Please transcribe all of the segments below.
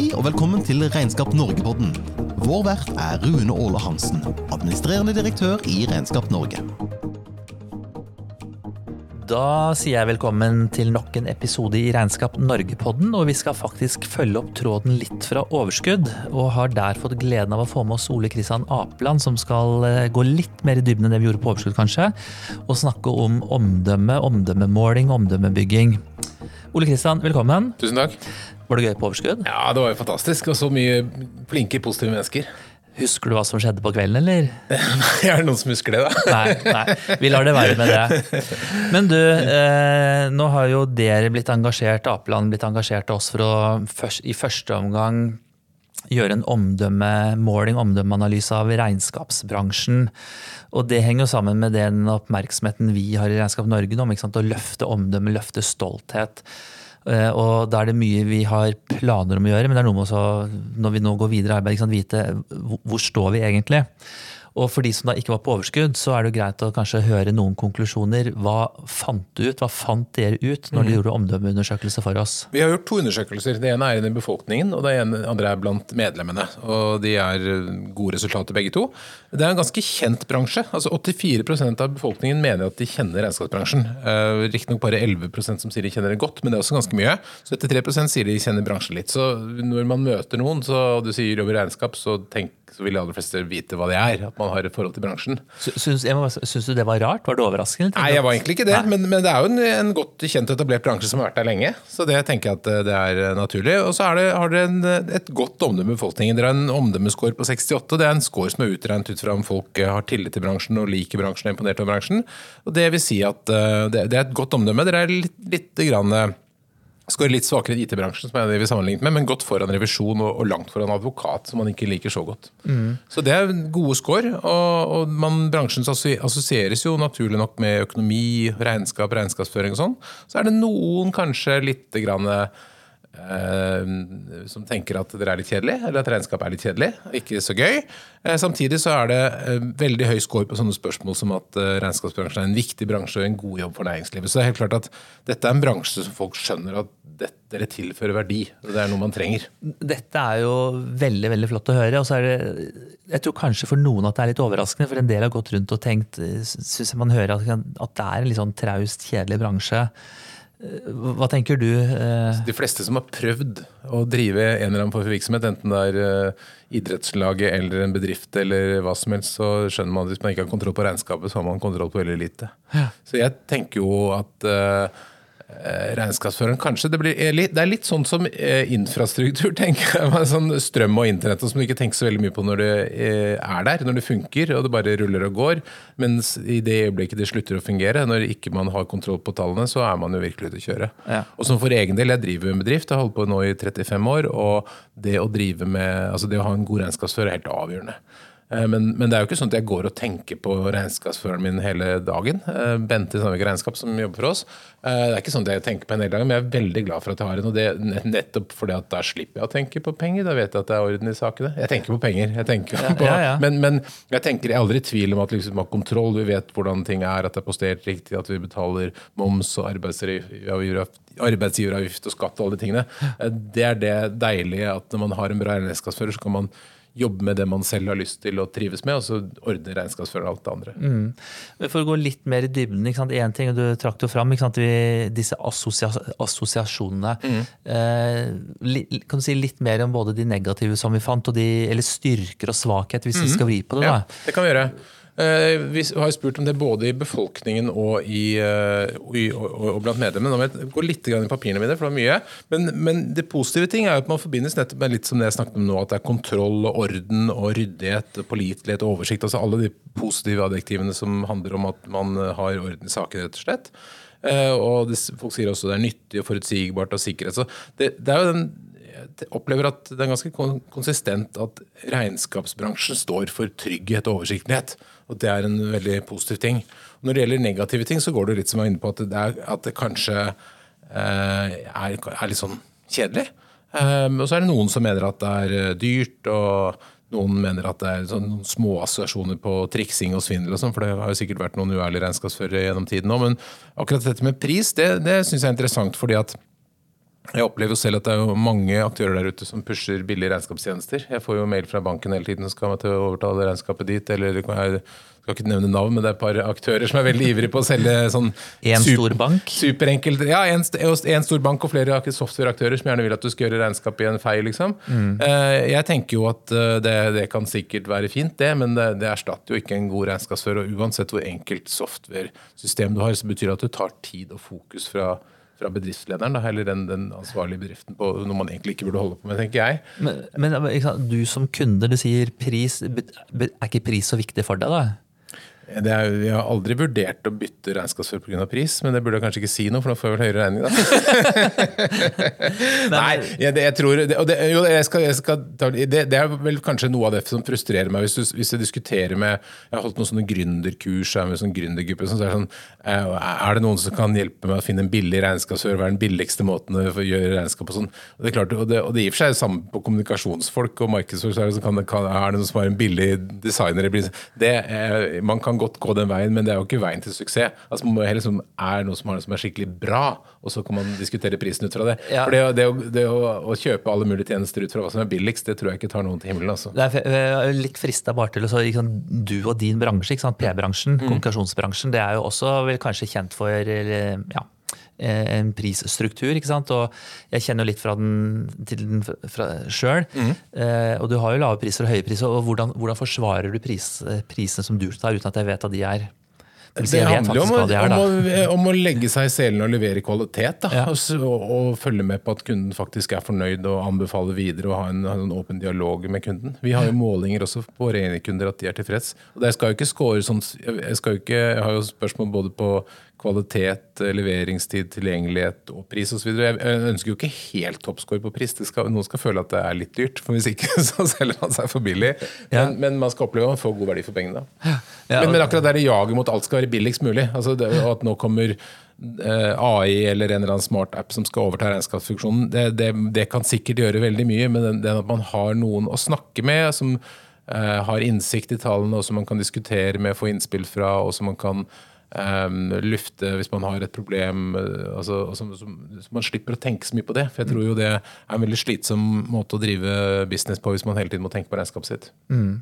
Hei og velkommen til Regnskap Norge-podden. Vår vert er Rune Åle Hansen, administrerende direktør i Regnskap Norge. Da sier jeg velkommen til nok en episode i Regnskap Norge-podden. Og vi skal faktisk følge opp tråden litt fra overskudd, og har der fått gleden av å få med oss Ole Kristian Apeland, som skal eh, gå litt mer i dybden enn det vi gjorde på overskudd, kanskje. Og snakke om omdømme, omdømmemåling, omdømmebygging. Ole Kristian, velkommen. Tusen takk. Var det gøy på overskudd? Ja, det var jo fantastisk. Og så mye flinke, positive mennesker. Husker du hva som skjedde på kvelden, eller? er det noen som husker det, da? Nei, nei, vi lar det være med det. Men du, eh, nå har jo dere blitt engasjert, Apeland blitt engasjert av oss for å først, i første omgang gjøre en omdømmemåling, omdømmeanalyse av regnskapsbransjen. Og det henger jo sammen med den oppmerksomheten vi har i Regnskap Norge om å løfte omdømme, løfte stolthet. Eh, og da er det mye vi har planer om å gjøre, men det er noe med å, når vi nå går videre i arbeid, vite hvor står vi egentlig. Og for de som da ikke var på overskudd, så er det jo greit å kanskje høre noen konklusjoner. Hva fant du ut? Hva fant dere ut når dere mm. gjorde omdømmeundersøkelse for oss? Vi har gjort to undersøkelser. Det ene er i befolkningen, og det andre er blant medlemmene. Og de er gode resultater begge to. Det er en ganske kjent bransje. Altså 84% av befolkningen mener at de kjenner regnskapsbransjen. Eh, riktignok bare 11% som sier de kjenner det godt, men det er også ganske mye. 73% sier de kjenner bransjen litt. Så når man møter noen, så, og du sier jobber regnskap, så tenk så vil de aller fleste vite hva det er. At man har et forhold til bransjen. Syns, syns du det var rart? Var det overraskende? Nei, jeg var egentlig ikke det. Men, men, det er jo en, en, godt kjent etablert bransje som har vært der lenge. Så det tenker jeg at eh, det er eh, naturlig. Og så det, har dere eh, et godt omdømme i befolkningen. Dere har en omdømmescore på 68. Det er en score som er utregnet ut fra om folk har tillit til bransjen og liker bransjen og er imponert over bransjen. Og det vil si at det, det er et godt omdømme. Dere er litt, litt grann Skårer litt svakere i IT-bransjen, som er det vi sammenlignet med, men godt foran revisjon og, og langt foran advokat, som man ikke liker så godt. Mm. Så det er gode score. Og, og man, bransjen assosieres jo naturlig nok med økonomi, regnskap, regnskapsføring og sånn. Så er det noen kanskje litt grann Eh, som tenker at dere er litt kjedelig, eller at regnskap er litt kjedelig. Ikke så gøy. Uh, samtidig så er det uh, veldig høy score på sånne spørsmål som at regnskapsbransjen er en viktig bransje og en god jobb for næringslivet. Så det er helt klart at dette er en bransje som folk skjønner at dere tilfører verdi. og Det er noe man trenger. Dette er jo veldig veldig flott å høre. og så er det, Jeg tror kanskje for noen at det er litt overraskende, for en del har gått rundt og tenkt, syns man hører at, at det er en litt sånn traust, kjedelig bransje. Hva tenker du? Eh? De fleste som har prøvd å drive en eller annen form for virksomhet, enten det er eh, idrettslaget eller en bedrift eller hva som helst, så skjønner man at hvis man ikke har kontroll på regnskapet, så har man kontroll på veldig lite. Ja. Så jeg tenker jo at Eh, regnskapsføreren kanskje. Det, blir, eh, det, er litt sånn som eh, infrastruktur, tenker jeg. Sånn strøm og internett som du ikke tenker så veldig mye på når det er der, når det funker og det bare ruller og går. Mens i det øyeblikket det slutter å fungere, når ikke man har kontroll på tallene, så er man jo virkelig ute å kjøre. Ja. Og som for egen del, jeg driver en bedrift, jeg har holdt på nå i 35 år, og det å drive med, altså det å ha en god regnskapsfører er helt avgjørende. Eh, men, men, det er jo ikke sånn at jeg går og tenker på regnskapsføreren min hele dagen. Eh, Bente Sandvik Regnskap som jobber for oss. Eh, det er ikke sånn at jeg tenker på henne hele dagen, men jeg er veldig glad for at jeg har henne. Og det nettopp fordi at da slipper jeg å tenke på penger. Da vet jeg at det er orden i sakene. Jeg tenker på penger. Jeg tenker ja, på, ja, ja. Men, men, jeg tenker jeg er aldri i tvil om at liksom, vi har kontroll. Vi vet hvordan ting er, at det er postert riktig, at vi betaler moms og arbeidsgiveravgift og skatt og alle de tingene. Det er det deilige at når man har en bra regnskapsfører, så kan man jobbe med det man selv har lyst til og trives med, og så ordne regnskapsfører alt det andre. Mm. For å gå litt mer i dybden, én ting, og du trakk jo fram disse assosia assosiasjonene. Mm. Eh, kan du si litt mer om både de negative som vi fant, og de, eller styrker og svakhet, hvis mm. vi skal vri på det? da? Ja, det kan vi gjøre. Eh, vi har spurt om det både i befolkningen og, i, eh, og, og blant medlemmene. Nå må jeg gå litt i papirene mine, for det var mye. Men, men, det positive ting er at man forbindes nettopp med litt som det jeg snakket om nå, at det er kontroll og orden og ryddighet, pålitelighet og oversikt. Altså alle de positive adjektivene som handler om at man har orden i saken, rett og slett. Eh, og folk sier også det er nyttig og forutsigbart og sikkerhet. Så det, det er jo den jeg opplever at det er ganske konsistent at regnskapsbransjen står for trygghet og oversiktlighet. Og det er en veldig positiv ting. Når det gjelder negative ting, så går det litt som jeg var inne på, at det, er, at det kanskje eh, er, er, litt sånn kjedelig. Um, og så er det noen som mener at det er eh, dyrt, og noen mener at det er sånn små assosiasjoner på triksing og svindel, og sånn, for det har jo sikkert vært noen uærlige regnskapsførere gjennom tiden òg. Men akkurat dette med pris, det, det syns jeg er interessant, fordi at Jeg opplever jo selv at det er mange aktører der ute som pusher billige regnskapstjenester. Jeg får jo mail fra banken hele tiden som skal til å overta det regnskapet dit. eller jeg skal ikke nevne navn, men det er et par aktører som er veldig ivrige på å selge sånn En stor bank? Superenkelt. Ja, en, en, stor bank og flere softwareaktører som gjerne vil at du skal gjøre regnskap i en feil. liksom. Mm. Jeg tenker jo at det, det, kan sikkert være fint, det, men det, det erstatter jo ikke en god regnskapsfører. Og uansett hvor enkelt software-system du har, så betyr det at du tar tid og fokus fra fra bedriftslederen, da, eller den, den, ansvarlige bedriften på noe man egentlig ikke burde holde på med, tenker jeg. Men, men du som kunde, du sier pris. Er ikke pris så viktig for deg, da? Er, jeg har aldri vurdert å bytte regnskapsfører pga. pris, men det burde jeg kanskje ikke si noe, for nå får jeg vel høyere regning, da. Nei, jeg, det, jeg tror det, det, jo, jeg skal, jeg skal det, det, er vel kanskje noe av det som frustrerer meg. Hvis, du, hvis jeg diskuterer med Jeg har holdt noen sånne gründerkurs med sånn gründergruppe. Så er, sånn, eh, er det noen som kan hjelpe meg å finne en billig regnskapsfører? Hva er den billigste måten å gjøre regnskap på? Sånn. Og det er klart, og det, og det gir for seg samme på kommunikasjonsfolk og markedsfolk. Så er det, kan, kan, er det noen som har en billig designer? Det, man kan godt gå den veien, men det er jo ikke veien til suksess. Altså, man må heller som er noe som, har, som er skikkelig bra, og så kan man diskutere prisen ut fra det. Ja. For det, det, å, det å, å, kjøpe alle mulige tjenester ut fra hva som er billigst, det tror jeg ikke tar noen til himmelen. Altså. Det er litt frista bare til å Du og din bransje, P-bransjen, mm. kommunikasjonsbransjen, det er jo også vel kanskje kjent for ja, Eh, en prisstruktur. ikke sant? Og jeg kjenner jo litt fra den til den sjøl. Mm. Eh, og du har jo lave priser og høye priser. og Hvordan, hvordan forsvarer du pris, eh, prisene som du tar, uten at jeg vet at de er det handler jo om, om, å, om, å legge seg i selen og levere kvalitet. Ja. Og, og, følge med på at kunden faktisk er fornøyd og anbefaler videre og ha en, en åpen dialog med kunden. Vi har jo målinger også på våre egne kunder at de er tilfreds. Og det skal jo ikke score sånn, jeg, skal jo ikke, jeg har jo spørsmål både på kvalitet, leveringstid, tilgjengelighet og pris osv. Jeg ønsker jo ikke helt toppscore på pris. Skal, noen skal føle at det er litt dyrt, for hvis ikke så selger man seg for billig. Ja. Men, men, man skal oppleve å få god verdi for pengene. Ja. Men, men, akkurat det jaget mot alt skal være billigst mulig, altså det, at nå kommer eh, AI eller en eller annen smart app som skal overta regnskapsfunksjonen, det, det, det, kan sikkert gjøre veldig mye, men den, den at man har noen å snakke med som eh, har innsikt i tallene, og som man kan diskutere med, få innspill fra, og som man kan Um, lufte hvis man har et problem. Uh, altså, altså, så, så man slipper å tenke så mye på det. For jeg tror jo det er en veldig slitsom måte å drive business på hvis man hele tiden må tenke på regnskapet sitt. Mm.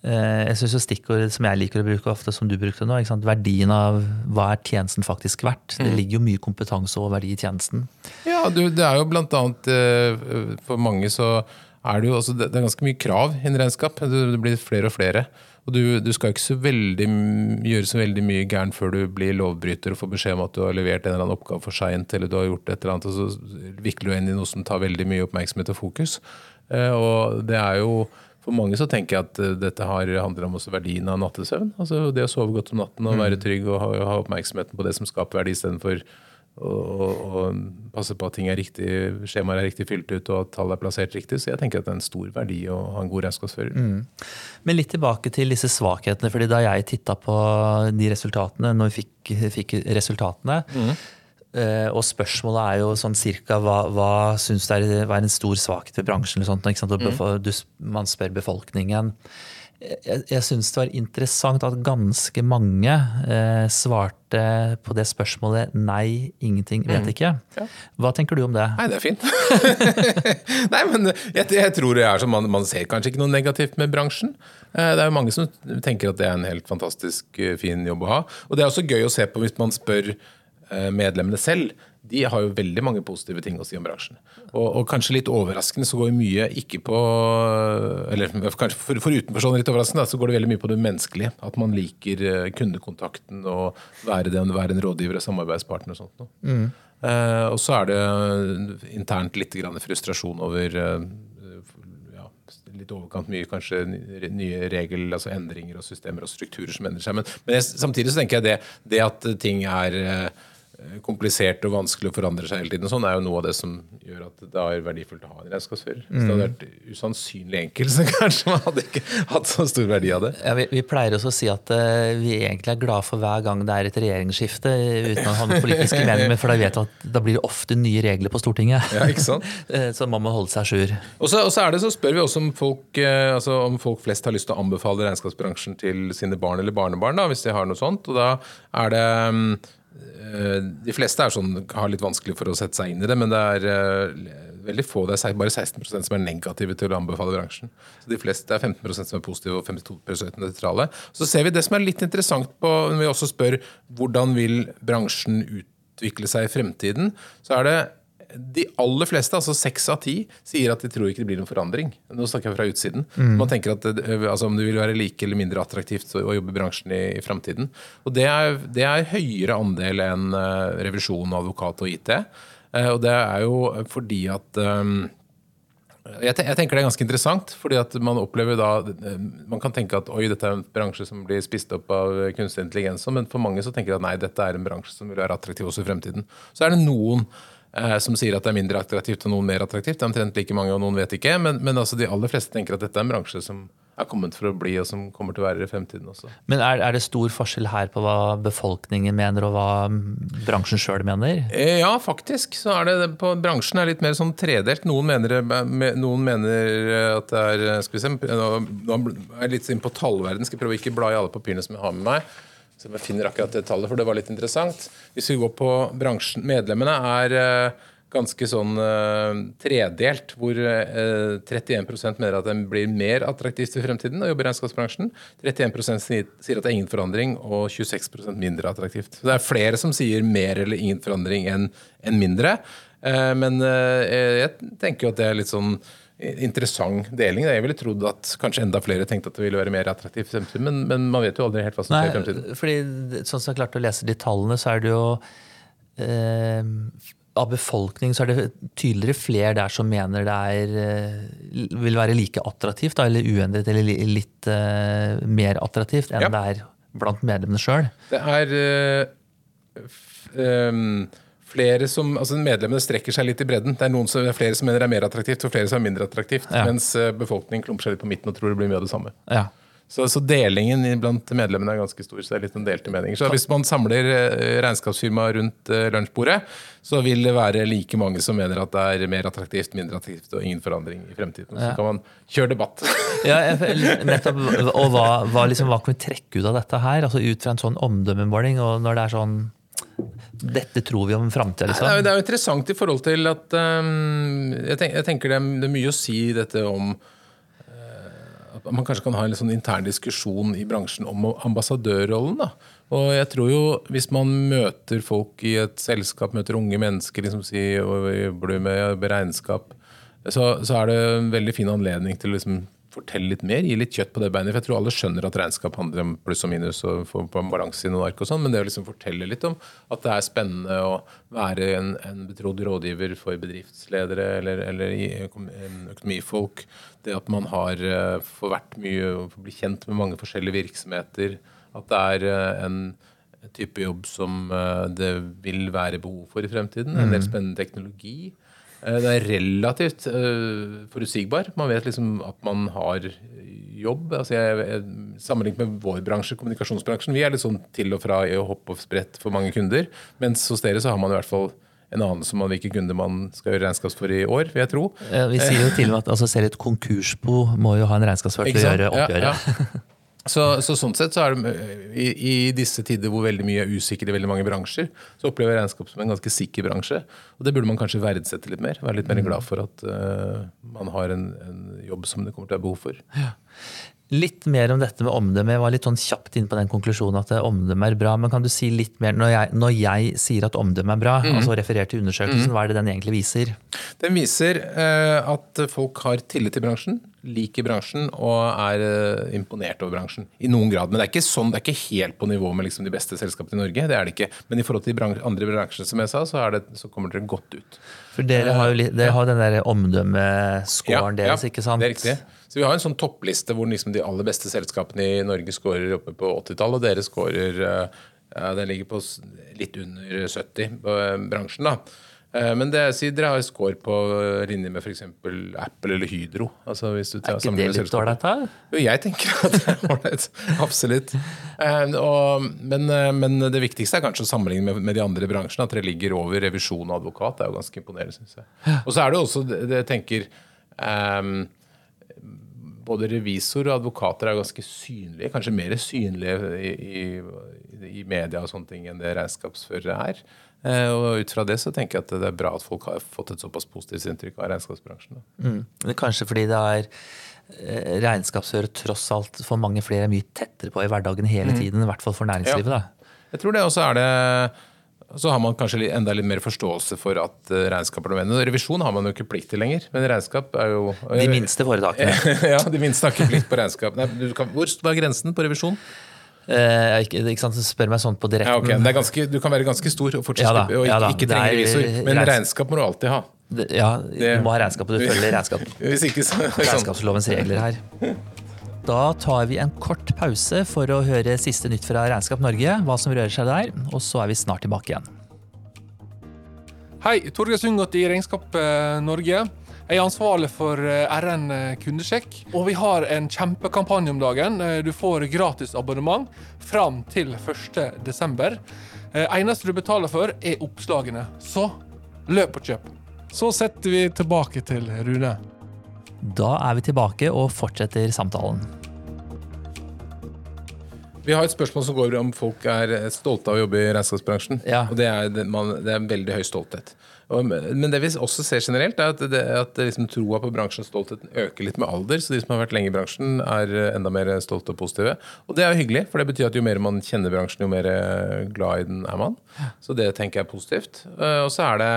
Uh, jeg synes Stikkord som jeg liker å bruke ofte, som du brukte nå, verdien av hva er tjenesten faktisk verdt. Mm. Det ligger jo mye kompetanse og verdi i tjenesten. Ja, du, det er jo blant annet uh, For mange så er det jo også, det er ganske mye krav innen regnskap. Det blir flere og flere. Og du, du skal ikke så veldig, gjøre så veldig mye gærent før du blir lovbryter og får beskjed om at du har levert en eller annen oppgave for seint, eller du har gjort et eller annet, og så vikler du inn i noe som tar veldig mye oppmerksomhet og fokus. Eh, og det er jo for mange så tenker jeg at eh, dette har, handler om også verdien av nattesøvn. Altså Det å sove godt om natten og være mm. trygg og ha, ha oppmerksomheten på det som skaper verdi, istedenfor og, og, passe på at ting er riktig, skjemaer er riktig fylt ut og at tall er plassert riktig. Så jeg tenker at det er en stor verdi å ha en god regnskapsfører. Mm. Men litt tilbake til disse svakhetene. fordi Da jeg titta på de resultatene, når vi fikk, fikk resultatene mm. uh, Og spørsmålet er jo sånn cirka hva, hva syns du er, er, en stor svakhet ved bransjen? Sånt, mm. man spør befolkningen jeg, jeg syns det var interessant at ganske mange eh, svarte på det spørsmålet nei, ingenting, vet mm. ikke. Hva tenker du om det? Nei, det er fint. nei, men jeg, jeg, tror det er sånn, man, man ser kanskje ikke noe negativt med bransjen. Eh, det er jo mange som tenker at det er en helt fantastisk eh, fin jobb å ha. Og det er også gøy å se på hvis man spør eh, medlemmene selv de har jo veldig mange positive ting å si om bransjen. Og, og kanskje litt overraskende så går mye ikke på Eller kanskje for, for utenforstående litt overraskende, så går det veldig mye på det menneskelige. At man liker eh, kundekontakten og være, den, være en rådgiver og samarbeidspartner og sånt. Mm. Eh, og så er det internt litt frustrasjon over eh, ja, litt overkant mye kanskje nye regel, altså endringer og systemer og strukturer som endrer seg. Men, men jeg, samtidig så tenker jeg det, det at ting er eh, Eh, komplisert og vanskelig å forandre seg hele tiden, sånn er jo noe av det som gjør at det er verdifullt å ha en regnskapsfører. Hvis det hadde vært usannsynlig enkelt, så kanskje man hadde ikke hatt så stor verdi av det. Ja, vi, vi, pleier også å si at uh, vi egentlig er glad for hver gang det er et regjeringsskifte, uten å ha noen politiske meninger, for da vet vi at da blir det ofte nye regler på Stortinget. Ja, ikke sant? Eh, så man må holde seg à jour. Og så, er det så spør vi også om folk, uh, altså om folk flest har lyst til å anbefale regnskapsbransjen til sine barn eller barnebarn, da, hvis de har noe sånt. Og da er det um, eh, De fleste sånn, har litt vanskelig for å sette seg inn i det, men det er eh, veldig få. Det er bare 16% som er negative til å anbefale bransjen. Så de fleste er 15% som er positive og 52% nøytrale. Så ser vi det som er litt interessant på, når vi også spør hvordan vil bransjen utvikle seg i fremtiden, så er det de aller fleste, altså seks av ti, sier at de tror ikke det blir noen forandring. Nå snakker jeg fra utsiden. Mm. Man tenker at altså, Om det vil være like eller mindre attraktivt å jobbe i bransjen i, i framtiden. Og det er, det er, høyere andel enn uh, revisjon, advokat og IT. Uh, og det er jo fordi at um, jeg, tenker det er ganske interessant, fordi at man opplever da Man kan tenke at oi, dette er en bransje som blir spist opp av kunstig intelligens, men for mange så tenker de at nei, dette er en bransje som vil være attraktiv også i fremtiden. Så er det noen eh, som sier at det er mindre attraktivt og noen mer attraktivt. Det er omtrent like mange, og noen vet ikke. Men, men altså de aller fleste tenker at dette er en bransje som er kommet for å bli, og som kommer til å være i fremtiden også. Men er, er det stor forskjell her på hva befolkningen mener, og hva bransjen sjøl mener? Eh, ja, faktisk. så er det på Bransjen er litt mer sånn tredelt. Noen mener, noen mener at det er Skal vi se, nå er jeg litt inn på tallverden. Skal jeg prøve å ikke bla i alle papirene som jeg har med meg. Så jeg finner akkurat det tallet, for det var litt interessant. Hvis vi går på bransjen Medlemmene er uh, ganske sånn uh, tredelt, hvor uh, 31% mener at den blir mer attraktivt i fremtiden å jobbe i regnskapsbransjen. 31% sier at det er ingen forandring, og 26% mindre attraktivt. Så det er flere som sier mer eller ingen forandring enn mindre. Men jeg tenker jo at det er litt sånn interessant deling. Jeg ville trodd at kanskje enda flere tenkte at det ville være mer attraktivt i fremtiden, men, men, man vet jo aldri helt hva som skjer i fremtiden. Fordi, sånn som jeg klarte å lese de tallene, så er det jo eh, Av befolkning så er det tydeligere flere der som mener det er, eh, vil være like attraktivt, da, eller uendret eller litt eh, mer attraktivt enn ja. det er blant medlemmene sjøl. Det er øh, øh, flere som, altså Medlemmene strekker seg litt i bredden. Det er, noen som, det er flere som mener det er mer attraktivt, og flere som er mindre attraktivt. Ja. Mens eh, befolkningen klumper seg litt på midten og tror det blir mye av det samme. Ja. Så, så, delingen blant medlemmene er ganske stor. så det er litt en delte meninger. Så Hvis man samler eh, regnskapsfirmaet rundt eh, lunsjbordet, så vil det være like mange som mener at det er mer attraktivt, mindre attraktivt og ingen forandring i fremtiden. Så kan man kjøre debatt. ja, nettopp, Og hva, hva, liksom, hva, kan vi trekke ut av dette her? Altså Ut fra en sånn omdømmemåling, og når det er sånn dette tror vi om framtida? Liksom. Det, det, er jo interessant i forhold til at um, jeg, tenker, jeg, tenker det er, mye å si dette om uh, at man kanskje kan ha en sånn intern diskusjon i bransjen om ambassadørrollen. da. Og jeg tror jo Hvis man møter folk i et selskap, møter unge mennesker liksom si, og jobber med regnskap, så, så, er det en veldig fin anledning til å liksom fortelle litt mer, gi litt kjøtt på det beinet. For jeg tror alle skjønner at regnskap handler om pluss og minus og få på en balanse i noen ark og sånn, men det å liksom fortelle litt om at det er spennende å være en, en betrodd rådgiver for bedriftsledere eller, eller økonomifolk, det at man har eh, får vært mye og bli kjent med mange forskjellige virksomheter, at det er eh, en type jobb som eh, det vil være behov for i fremtiden, en del mm. spennende teknologi. Eh, det er relativt uh, forutsigbar. Man vet liksom at man har jobb. Altså jeg, jeg, sammenlignet med vår bransje, kommunikasjonsbransjen, vi er litt sånn til og fra i å hoppe og sprett for mange kunder. Mens hos dere så har man i hvert fall en anelse om hvilke kunder man skal gjøre regnskaps for i år, vil jeg tro. vi sier jo til og med at altså, selv et konkursbo må jo ha en regnskapsfører til å gjøre oppgjøret. Ja, ja. Så, så, sånn sett så er det i, i, disse tider hvor veldig mye er usikkert i veldig mange bransjer, så opplever jeg regnskap som en ganske sikker bransje. Og det burde man kanskje verdsette litt mer. Være litt mer mm. glad for at uh, man har en, en, jobb som det kommer til å ha behov for. Ja. Litt mer om dette med omdømme. Jeg var litt sånn kjapt inn på den konklusjonen at omdømme er bra. Men kan du si litt mer, når jeg, når jeg sier at omdømme er bra, mm. altså referert til undersøkelsen, mm. hva er det den egentlig viser? Den viser uh, at folk har tillit til bransjen liker bransjen og er uh, imponert over bransjen. I noen grad. Men det er ikke, sånn, det er ikke helt på nivå med liksom de beste selskapene i Norge. det er det ikke. Men i forhold til bransje, andre bransjer, som jeg sa, så, det, så, kommer dere godt ut. For dere har jo dere har den der omdømmescoren ja, deres, ikke sant? Ja, Det er riktig. Så Vi har en sånn toppliste hvor liksom de aller beste selskapene i Norge scorer oppe på 80-tallet, og dere scorer ja, Den ligger på litt under 70 på uh, bransjen. da. Eh, men det sier dere har score på linje med f.eks. Apple eller Hydro. Altså hvis du tar, er ikke det litt ålreit, da? Jo, jeg tenker at det er ålreit. Absolutt. Eh, og, men, eh, men, det viktigste er kanskje å sammenligne med, med, de andre bransjene. At dere ligger over revisjon og advokat. Det er jo ganske imponerende, syns jeg. Og så er det også det jeg tenker um, både revisor og advokater er ganske synlige, kanskje mer synlige i, i, i media og sånne ting enn det regnskapsførere er. Eh, og ut fra det så tenker jeg at det er bra at folk har fått et såpass positivt inntrykk av regnskapsbransjen. Mm. Kanskje fordi det er eh, tross alt for mange flere er mye tettere på i hverdagen hele mm. tiden, i hvert fall for næringslivet. Ja. Jeg tror det også er det så har man kanskje enda litt mer forståelse for at eh, regnskap er nødvendig. Revisjon har man jo ikke plikt til lenger, men regnskap er jo De minste foretakene. ja, de minste har ikke plikt på regnskap. Nei, kan, hvor er grensen på revisjon? Eh, ikke, ikke sant, Spør meg sånn på direkten. Ja, okay. ganske, du kan være ganske stor og fortsatt ja, da, og ikke, ja, ikke trenge revisor. Men regnskap må du alltid ha. Det, ja, det, du må ha regnskap, du følger regnskap. Hvis ikke, så, sånn. regnskapslovens regler her. Da tar vi en kort pause for å høre siste nytt fra Regnskap Norge, hva som rører seg der, og så er vi snart tilbake igjen. Hei, Torgeir Sundgodt i Regnskap Norge. Jeg er ansvarlig for eh, RN kundesjekk, og vi har en kjempekampanje om dagen. Eh, du får gratis abonnement fram til 1.12. Eh, eneste du betaler for, er oppslagene. Så løp og kjøp. Så setter vi tilbake til Rune. Da er vi tilbake og fortsetter samtalen. Vi har et spørsmål som går om folk er stolte av å jobbe i regnskapsbransjen. Ja. Og det er, man, det er en veldig høy stolthet. Og, men det vi også ser generelt, er at, det, at liksom, troa på bransjen og stoltheten øker litt med alder. Så de som har vært lenge i bransjen, er enda mer stolte og positive. Og det er jo hyggelig, for det betyr at jo mer man kjenner bransjen, jo mer glad i den er man. Så det tenker jeg er positivt. Eh, og så er det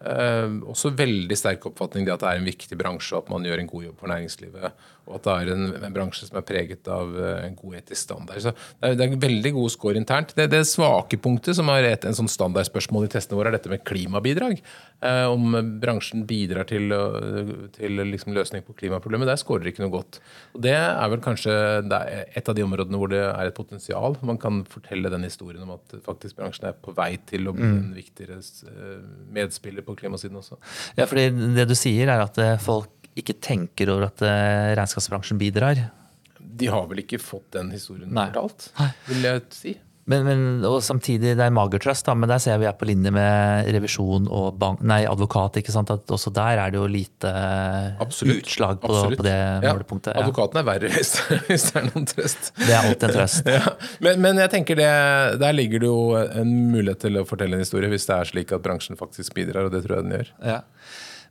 Uh, også veldig sterk oppfatning det at det er en viktig bransje, og at man gjør en god jobb for næringslivet. Og at det er en, en bransje som er preget av uh, en god etisk standard. Så det er, det er en veldig god score internt. Det, det svake punktet, som er et en sånn standardspørsmål i testene våre, er dette med klimabidrag. Eh, om bransjen bidrar til, til liksom løsning på klimaproblemet. Der scorer det ikke noe godt. Og det er vel kanskje er et av de områdene hvor det er et potensial. Man kan fortelle den historien om at faktisk bransjen er på vei til å bli mm. en viktigere medspiller på klimasiden også. Ja, fordi det du sier er at eh, folk ikke tenker over at eh, regnskapsbransjen bidrar. De har vel ikke fått den historien Nei. fortalt, vil jeg si. Men, men, og samtidig, det er magertrust, da, men der ser vi er på linje med revisjon og bank, nei, advokat. ikke sant, at Også der er det jo lite Absolutt. utslag på, på det ja. målepunktet. Ja. Advokaten er verre hvis, hvis, det er noen trøst. Det er alltid en trøst. ja. men, men, jeg tenker det, der ligger det jo en mulighet til å fortelle en historie, hvis det er slik at bransjen faktisk bidrar, og det tror jeg den gjør. Ja.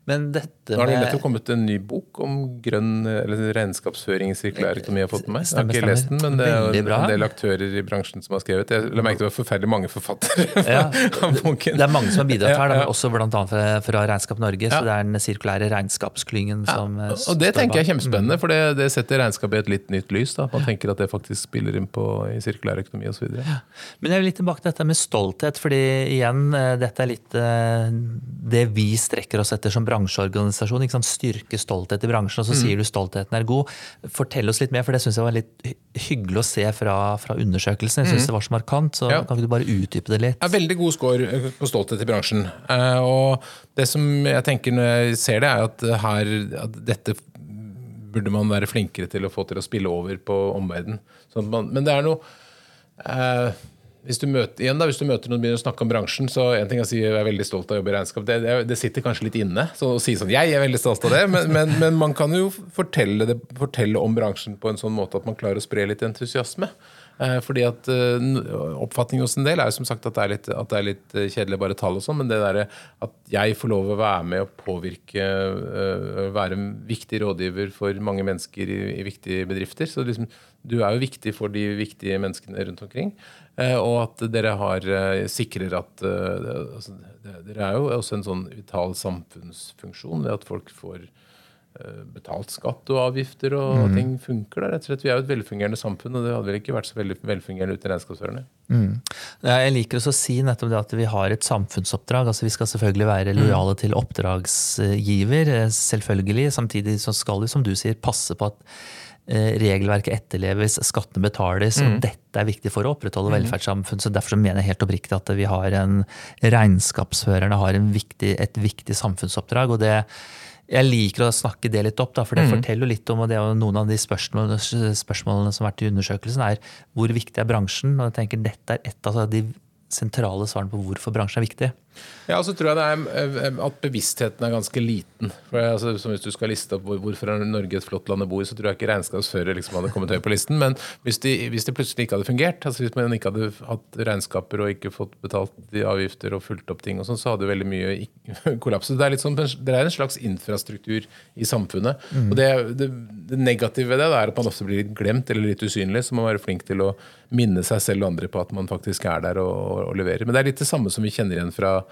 Men dette Nå har det nettopp kommet en ny bok om grønn eller regnskapsføring i sirkulær økonomi. Jeg har fått med meg. Jeg har ikke lest den, men det er en del aktører i bransjen som har skrevet. Jeg la merke til det var forferdelig mange forfattere ja, av boken. Det er mange som har bidratt her, da, også bl.a. Fra, fra Regnskap Norge. Så det er den sirkulære regnskapsklyngen som ja, Og det tenker jeg er kjempespennende, for det, det setter regnskapet i et litt nytt lys. Da. Man tenker at det faktisk spiller inn på i sirkulær økonomi osv. Ja. Men jeg vil litt tilbake til dette med stolthet, fordi igjen, eh, dette er litt eh, det vi strekker oss etter som bransjeorganisasjon. ikke sant? Styrke stolthet i bransjen, og så mm. sier du stoltheten er god. Fortell oss litt mer, for det syns jeg var litt hyggelig å se fra, fra undersøkelsen. Jeg syns mm. det var så markant, så ja. kan ikke du bare utdype det litt? Ja, veldig god score eh, på stolthet i bransjen. Eh, og det som jeg tenker når jeg ser det, er at, her, at dette burde man være flinkere til å få til å spille over på omverdenen. Sånn men det er noe eh, hvis du møter, igjen da, hvis du møter noen og begynner å snakke om bransjen, så en ting å si jeg er veldig stolt av å jobbe i regnskap. Det, det, det, sitter kanskje litt inne så å si sånn jeg er veldig stolt av det, men, men, men man kan jo fortelle, det, fortelle, om bransjen på en sånn måte at man klarer å spre litt entusiasme. Eh, fordi at eh, Oppfatningen hos en del er jo som sagt at det er litt, det er litt eh, kjedelig bare tall og sånn, men det der at jeg får lov å være med og påvirke, være en viktig rådgiver for mange mennesker i, i viktige bedrifter. så liksom, Du er jo viktig for de viktige menneskene rundt omkring. Og at dere har sikrer at altså, Dere er jo også en sånn vital samfunnsfunksjon ved at folk får betalt skatt og avgifter, og mm. ting funker der. rett og slett. Vi er jo et velfungerende samfunn, og det hadde vel ikke vært så veldig velfungerende uten regnskapsførerne. Mm. Jeg liker også å si nettopp det at vi har et samfunnsoppdrag. altså Vi skal selvfølgelig være mm. lojale til oppdragsgiver, eh, selvfølgelig. Samtidig så skal vi, som du sier, passe på at eh, regelverket etterleves, skattene betales. Mm. og Dette er viktig for å opprettholde mm. velferdssamfunn. så Derfor så mener jeg helt oppriktig at vi har en regnskapsførerne har en viktig, et viktig samfunnsoppdrag. og det jeg liker å snakke det litt opp, da, for det mm. forteller litt om og det er noen av de spørsmålene, spørsmålene, som har vært i undersøkelsen, er hvor viktig er bransjen? og jeg tenker Dette er et av de sentrale svarene på hvorfor bransjen er viktig. Ja, og så tror jeg det er eh, at bevisstheten er ganske liten. For altså, som Hvis du skal liste opp hvor- hvorfor er Norge et flott land å bo i, så tror jeg ikke regnskapsfører liksom hadde kommet høyt på listen. Men hvis de, hvis det plutselig ikke hadde fungert, altså hvis man ikke hadde hatt regnskaper og ikke fått betalt de avgifter og fulgt opp ting, og sånn, så hadde veldig mye kollapset. Det er, litt sånn, det er en slags infrastruktur i samfunnet. Og det, det, det negative ved det er at man ofte blir litt glemt eller litt usynlig, så man må være flink til å minne seg selv og andre på at man faktisk er der og, og, og leverer. Men det er litt det samme som vi kjenner igjen fra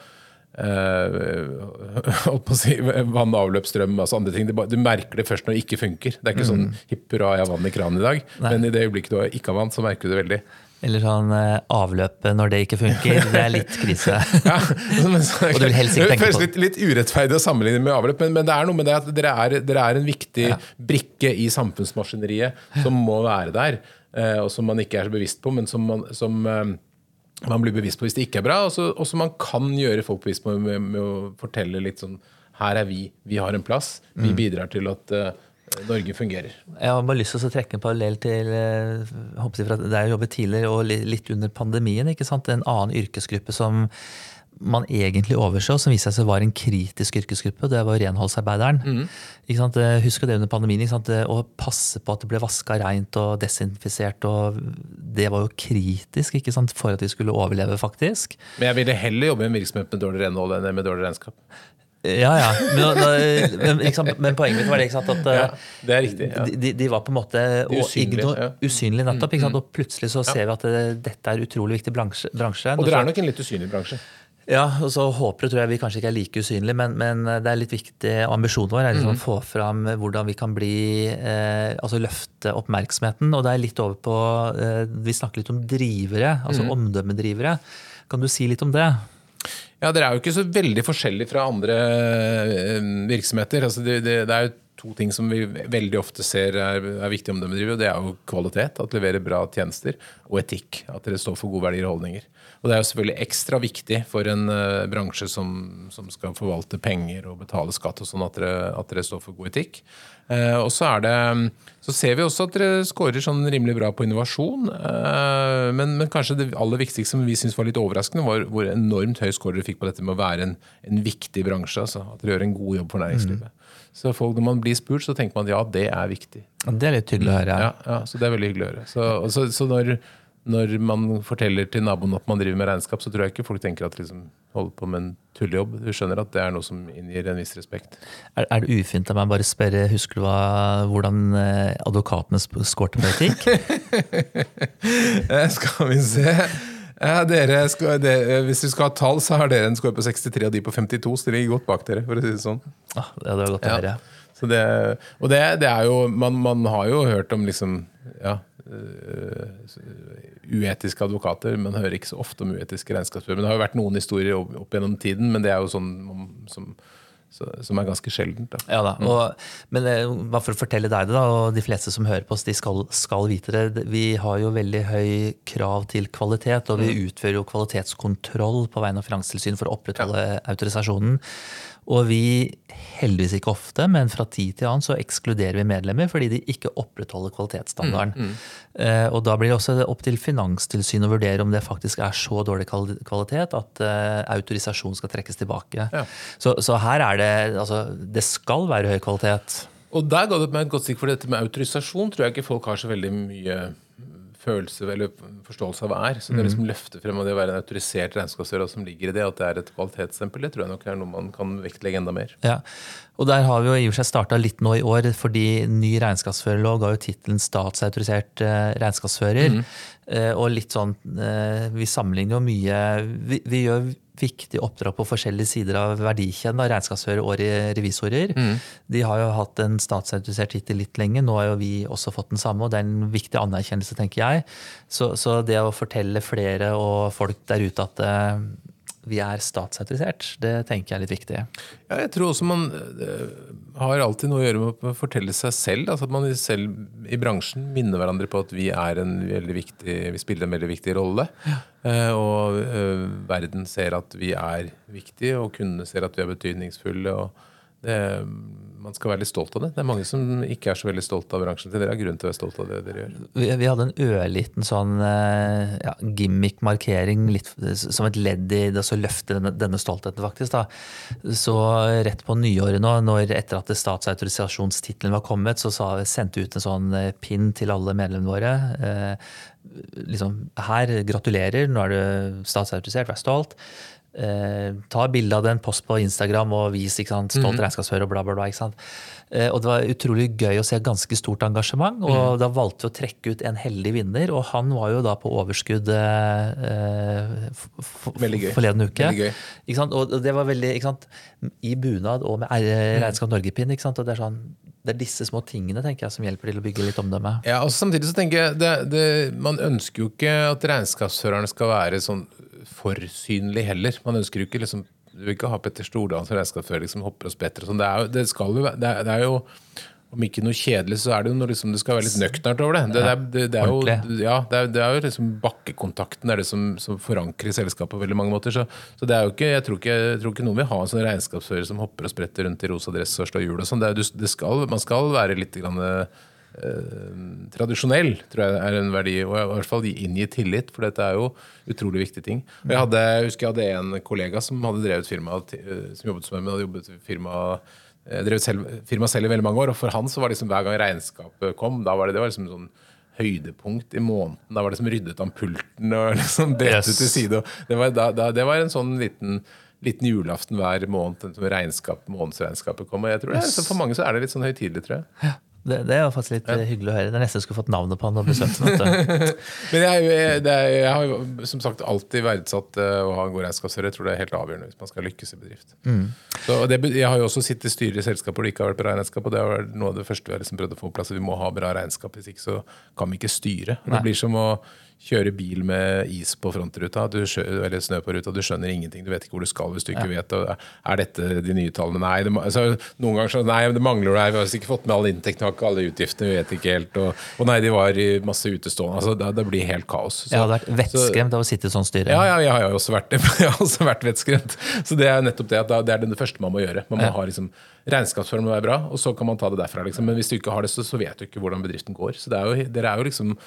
Uh, si, vann, avløp, strøm, altså andre ting. Du merker det først når det ikke funker. Det er ikke sånn hipp hurra, jeg har vann i kranen i dag. Men i det øyeblikket du ikke har vann, så merker du det veldig. Eller sånn eh, avløp når det ikke funker. Det er litt krise. Ja, men så- ikke det føles litt, litt urettferdig å sammenligne med avløp, men, men det er noe med det at dere er, dere er en viktig brikke i samfunnsmaskineriet som må være der, og som man ikke er så bevisst på, men som man, som, eh, man blir bevisst på hvis det ikke er bra, og som man kan gjøre folk bevisst på med, med å fortelle litt sånn Her er vi, vi har en plass, vi Mm. bidrar til at eh, Norge fungerer. Jeg har bare lyst til å trekke en parallell til jeg fra der jeg jobbet tidligere og litt under pandemien. En annen yrkesgruppe som man egentlig overså, som viste seg være en kritisk yrkesgruppe. Det var renholdsarbeideren. Ikke sant? Eh, Husker det under pandemien. Ikke sant? Å passe på at det ble vaska reint og desinfisert. og Det var jo kritisk ikke sant? for at vi skulle overleve, faktisk. Men jeg ville heller jobbe i en virksomhet med dårlig renhold enn med dårlig regnskap. Ja, ja. Men, men, men poenget mitt var det at eh, Ja, det er riktig. Ja. de, de, de var på en måte De usynlige, ja. Usynlig nettopp. Ikke sant? Og plutselig så ser vi at det, dette er utrolig viktig bransje. bransje. Og dere er nok en litt usynlig bransje. Ja, og så håper og tror jeg vi kanskje ikke er like usynlige, men, men det er litt viktig. Ambisjonen vår er Mm. liksom å få fram hvordan vi kan bli eh, Altså løfte oppmerksomheten. Og det er litt over på eh, Vi snakker litt om drivere, altså Mm. omdømmedrivere. Kan du si litt om det? Ja, Dere er jo ikke så veldig forskjellige fra andre eh, virksomheter. Altså det, det, det er jo to ting som vi veldig ofte ser er, er viktige vi driver, og Det er jo kvalitet, at leverer bra tjenester, og etikk. At dere står for gode verdier og holdninger. Og Det er jo selvfølgelig ekstra viktig for en uh, bransje som, som skal forvalte penger og betale skatt, og sånn at at dere står for god etikk. Uh, og så, det, så ser vi også at dere scorer sånn rimelig bra på innovasjon. Uh, men, men kanskje det aller viktigste som vi syns var litt overraskende, var hvor enormt høy score dere fikk på dette med å være en, en viktig bransje. Altså, at dere gjør en god jobb for næringslivet. Så folk, når man blir spurt, så tenker man at ja, det er viktig. Det er litt hyggelig å høre. Ja, ja, så det er veldig hyggelig å høre. Så, så, så når, når man forteller til naboen at man driver med regnskap, så tror jeg ikke folk tenker at liksom holder på med en tullejobb. Du skjønner at det er noe som inngir en viss respekt. Er, er det ufint av meg bare spørre, husker du hva, hvordan eh, advokatene skårte på etikk? Eh, Skal vi se. Ja, dere skal, dere, hvis du skal ha tall, så har dere en score på 63 og de på 52, så de ligger godt bak dere. for å si det sånn. Ah, det hadde godt å. Så det, og det, det er jo man, man har jo hørt om liksom ja, øh, uetiske advokater. Man hører ikke så ofte om uetiske regnskapsførere. Men det har jo vært noen historier opp, opp gjennom tiden, men det er jo sånn som, så, som er ganske sjeldent. Da. Ja da, og, Men eh, bare for å fortelle deg det, da, og de fleste som hører på oss, de skal, skal vite det. Vi har jo veldig høy krav til kvalitet, og vi utfører jo kvalitetskontroll på vegne av Finanstilsynet for å opprettholde autorisasjonen. Og vi, heldigvis ikke ofte, men fra tid til annen så ekskluderer vi medlemmer fordi de ikke opprettholder kvalitetsstandarden. Eh, og da blir det også opp til Finanstilsynet å vurdere om det faktisk er så dårlig kvalitet at eh, autorisasjon skal trekkes tilbake. Ja. Så, så her er det altså, Det skal være høy kvalitet. Og der ga det meg et godt stikk, for dette med autorisasjon tror jeg ikke folk har så veldig mye følelse eller forståelse av hva er. Så det er liksom løfte frem av det å være en autorisert regnskapsfører som ligger i det, at det er et kvalitetsstempel, det tror jeg nok er noe man kan vektlegge enda mer. Ja, og der har vi jo i og for seg starta litt nå i år, fordi ny regnskapsførerlov ga jo tittelen statsautorisert eh, regnskapsfører. Eh, og litt sånn eh, Vi sammenligner jo mye vi, vi gjør viktige oppdrag på forskjellige sider av verdikjeden av regnskapsførere og revisorer. revisorer. De har jo hatt en statsautorisert tittel litt lenge, nå har jo vi også fått den samme, og det er en viktig anerkjennelse, tenker jeg. Så, så det å fortelle flere og folk der ute at eh, vi er statsautorisert, det tenker jeg er litt viktig. Ja, jeg tror også man eh, har alltid noe å gjøre med å fortelle seg selv. altså At man selv i bransjen minner hverandre på at vi er en viktig, vi spiller en veldig viktig rolle. Eh, og eh, verden ser at vi er viktige, og kundene ser at vi er betydningsfulle. og det, man skal være litt stolt av det. Det er mange som ikke er så veldig stolt av bransjen til. Dere har grunn til å være stolt av det dere gjør. Vi, vi hadde en ørliten sånn eh, ja, gimmick-markering som et ledd i det å løfte denne, denne stoltheten, faktisk. da. Så rett på nyåret nå, når etter at statsautorisasjonstittelen var kommet, så sa, sendte vi ut en sånn eh, pin til alle medlemmene våre. Eh, liksom, her, gratulerer, nå er du statsautorisert, vær stolt. Eh, ta bilde av den, post på Instagram og vis ikke sant, stolt Mhm. regnskapsfører og bla, bla, bla. ikke sant? Eh, og det var utrolig gøy å se ganske stort engasjement. Og Mhm. da valgte vi å trekke ut en heldig vinner, og han var jo da på overskudd eh, forleden uke. Veldig gøy. Ikke sant? Og det var veldig ikke sant? I bunad og med R- Regnskap Norge-pinn. ikke sant? Og det er sånn det er disse små tingene tenker jeg, som hjelper til å bygge litt omdømme. Ja, og Samtidig så tenker jeg det, det, Man ønsker jo ikke at regnskapsførerne skal være sånn for synlig heller. Man ønsker jo ikke liksom Du vil ikke ha Petter Stordalen som regnskapsfører liksom hopper og spretter og sånn. Det, er jo- det, skal jo det, er- det er jo om ikke noe kjedelig, så er det jo noe liksom, det skal være litt nøkternt over det. Det, det, det, det, er, jo, ja, det, er, det jo liksom bakkekontakten er det som, som forankrer selskapet på veldig mange måter. Så, så det er jo ikke, jeg tror ikke, jeg tror ikke noen vil ha en sånn regnskapsfører som hopper og spretter rundt i rosa dress og slår hjul og sånn. Man skal være litt grann, tradisjonell, tror jeg er en verdi. Og i hvert fall inngi tillit, for dette er jo utrolig viktige ting. Og jeg, hadde, jeg husker jeg hadde en kollega som hadde drevet firma, eh, som jobbet som hadde jobbet firma eh, drevet selv, firma selv i veldig mange år, og for han så var liksom hver gang regnskapet kom, da var det, det var liksom sånn høydepunkt i måneden. Da var det som ryddet han pulten og liksom delte Yes. til side. Det, var, da, da, det var en sånn liten, liten julaften hver måned regnskap, månedsregnskapet kom. Og jeg tror det, er- For mange så er det litt sånn høytidelig, tror jeg. Det, det er jo faktisk litt ja. hyggelig å høre. Det er nesten jeg skulle fått navnet på han og besøkt ham. Men jeg, er jeg, har jo som sagt alltid verdsatt eh, å ha en god regnskapsfører. Jeg tror det er helt avgjørende hvis man skal lykkes i bedrift. Så det, jeg har jo også sittet i styret i selskaper hvor det ikke har vært bra regnskap. Og det har vært noe av det første vi har liksom prøvd å få på plass. Vi må ha bra regnskap, hvis ikke så kan vi ikke styre. Det blir som å kjøre bil med is på frontruta du skjø, eller snø på ruta. Du skjønner ingenting. Du vet ikke hvor du skal hvis du ikke vet. Og er dette de nye tallene? Nei. Det, altså, noen ganger så Nei, det mangler det her. Vi har ikke fått med alle inntektene, har ikke alle utgiftene. Vi vet ikke helt. Og, og nei, de var i masse utestående. Altså, det, det blir helt kaos. Så- Jeg hadde vært vettskremt av å sitte i sånn styre. ja, ja, jeg har jo også vært det. Jeg har også vært vettskremt. Så det er nettopp det at det er det første man må gjøre. Man må ha liksom, Regnskapsføreren må være bra, og så kan man ta det derfra. Liksom. Men hvis du ikke har det, så, så vet du ikke hvordan bedriften går. Så det er jo, dere er jo liksom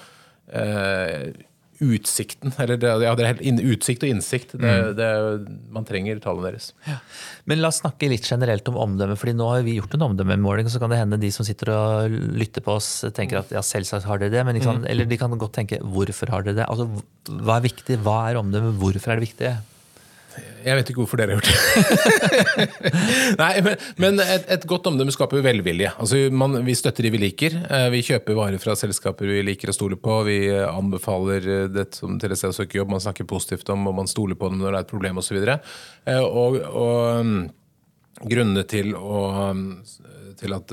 eh, utsikten. Eller det, ja, det er helt utsikt og innsikt. Det, det, er jo- man trenger tallene deres. Men la oss snakke litt generelt om omdømme. fordi nå har vi gjort en omdømmemåling, så kan det hende de som sitter og lytter på oss, tenker at ja, selvsagt har dere det. Men liksom, mm. Eller de kan godt tenke hvorfor har dere det? Altså, Hva er viktig? Hva er omdømme? Hvorfor er det viktig? Jeg vet ikke hvorfor dere har gjort det. Nei, men, men et, et godt omdømme skaper velvilje. Altså, man, vi støtter de vi liker. Eh, Vi kjøper varer fra selskaper vi liker å stole på. Vi eh, anbefaler eh, det som til et sted å søke jobb. Man snakker positivt om, og man stoler på dem når det er et problem osv. Og, og, og mm, Grunnene til, å, til at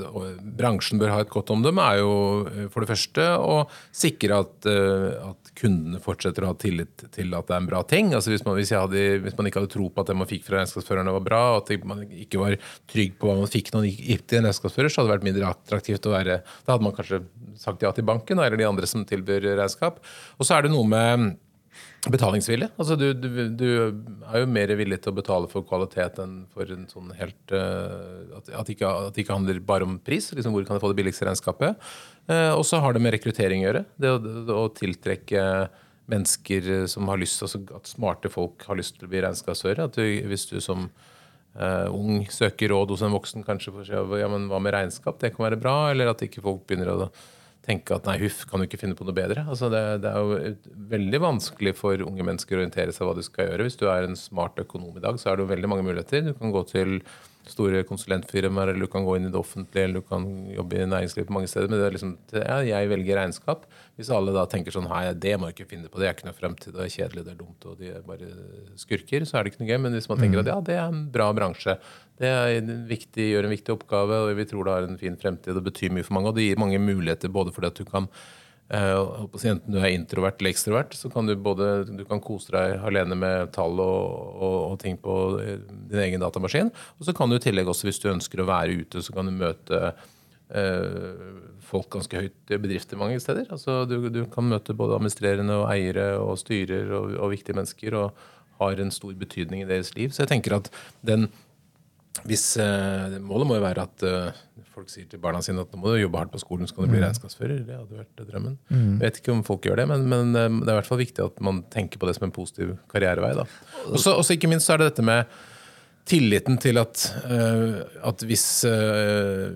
bransjen bør ha et godt omdømme, er jo eh, for det første å sikre at, eh, at kundene fortsetter å ha tillit til at det er en bra ting. Altså hvis, man, hvis, hadde, hvis man ikke hadde tro på at det man fikk fra regnskapsførerne var bra, og at man ikke var trygg på hva man fikk når man gikk til en regnskapsfører, så hadde det vært mindre attraktivt å være Da hadde man kanskje sagt ja til banken eller de andre som tilbyr regnskap. Og så er det noe med Betalingsvilje. Altså du, du, du er jo mer villig til å betale for kvalitet enn for en sånn helt uh, At, at, det ikke handler bare om pris. liksom Hvor kan jeg få det billigste regnskapet? Uh, og så har det med rekruttering å gjøre. Det å, det å tiltrekke mennesker som har lyst altså At smarte folk har lyst til å bli regnskapsfører. At du, hvis du som uh, ung søker råd hos en voksen, kanskje for å si ja, men hva med regnskap, det kan være bra. Eller at ikke folk begynner å tenke at nei, huff, kan du ikke finne på noe bedre? Altså det, det er jo veldig vanskelig for unge mennesker å orientere seg hva du skal gjøre. Hvis du er en smart økonom i dag, så er det jo veldig mange muligheter. Du kan gå til store konsulentfirmaer, eller du kan gå inn i det offentlige, eller du kan jobbe i næringslivet på mange steder. Men det er liksom, ja, jeg velger regnskap. Hvis alle da tenker sånn Hei, det må jeg ikke finne på, det er ikke noe fremtid, det er kjedelig, det er dumt, og de er bare skurker, så er det ikke noe gøy. Men hvis man tenker at ja, det er en bra bransje, det viktig, gjør en viktig oppgave, og vi tror det har en fin fremtid og betyr mye for mange, og det gir mange muligheter både fordi at du kan eh, si, Enten du er introvert eller ekstrovert, så kan du både du kan kose deg alene med tall og, og, og ting på eh, din egen datamaskin. Og så kan du i tillegg også, hvis du ønsker å være ute, så kan du møte eh, folk ganske høyt i bedrifter mange steder. Altså, du, du kan møte både administrerende og eiere og styrer og, og viktige mennesker og har en stor betydning i deres liv. Så jeg tenker at den hvis eh, Målet må jo være at eh, folk sier til barna sine at nå må du jobbe hardt på skolen, så kan du bli regnskapsfører. Det hadde vært drømmen. Jeg vet ikke om folk gjør det, men, men eh, det er i hvert fall viktig at man tenker på det som en positiv karrierevei. Og også ikke minst så er det dette med tilliten til at, eh, at hvis, eh,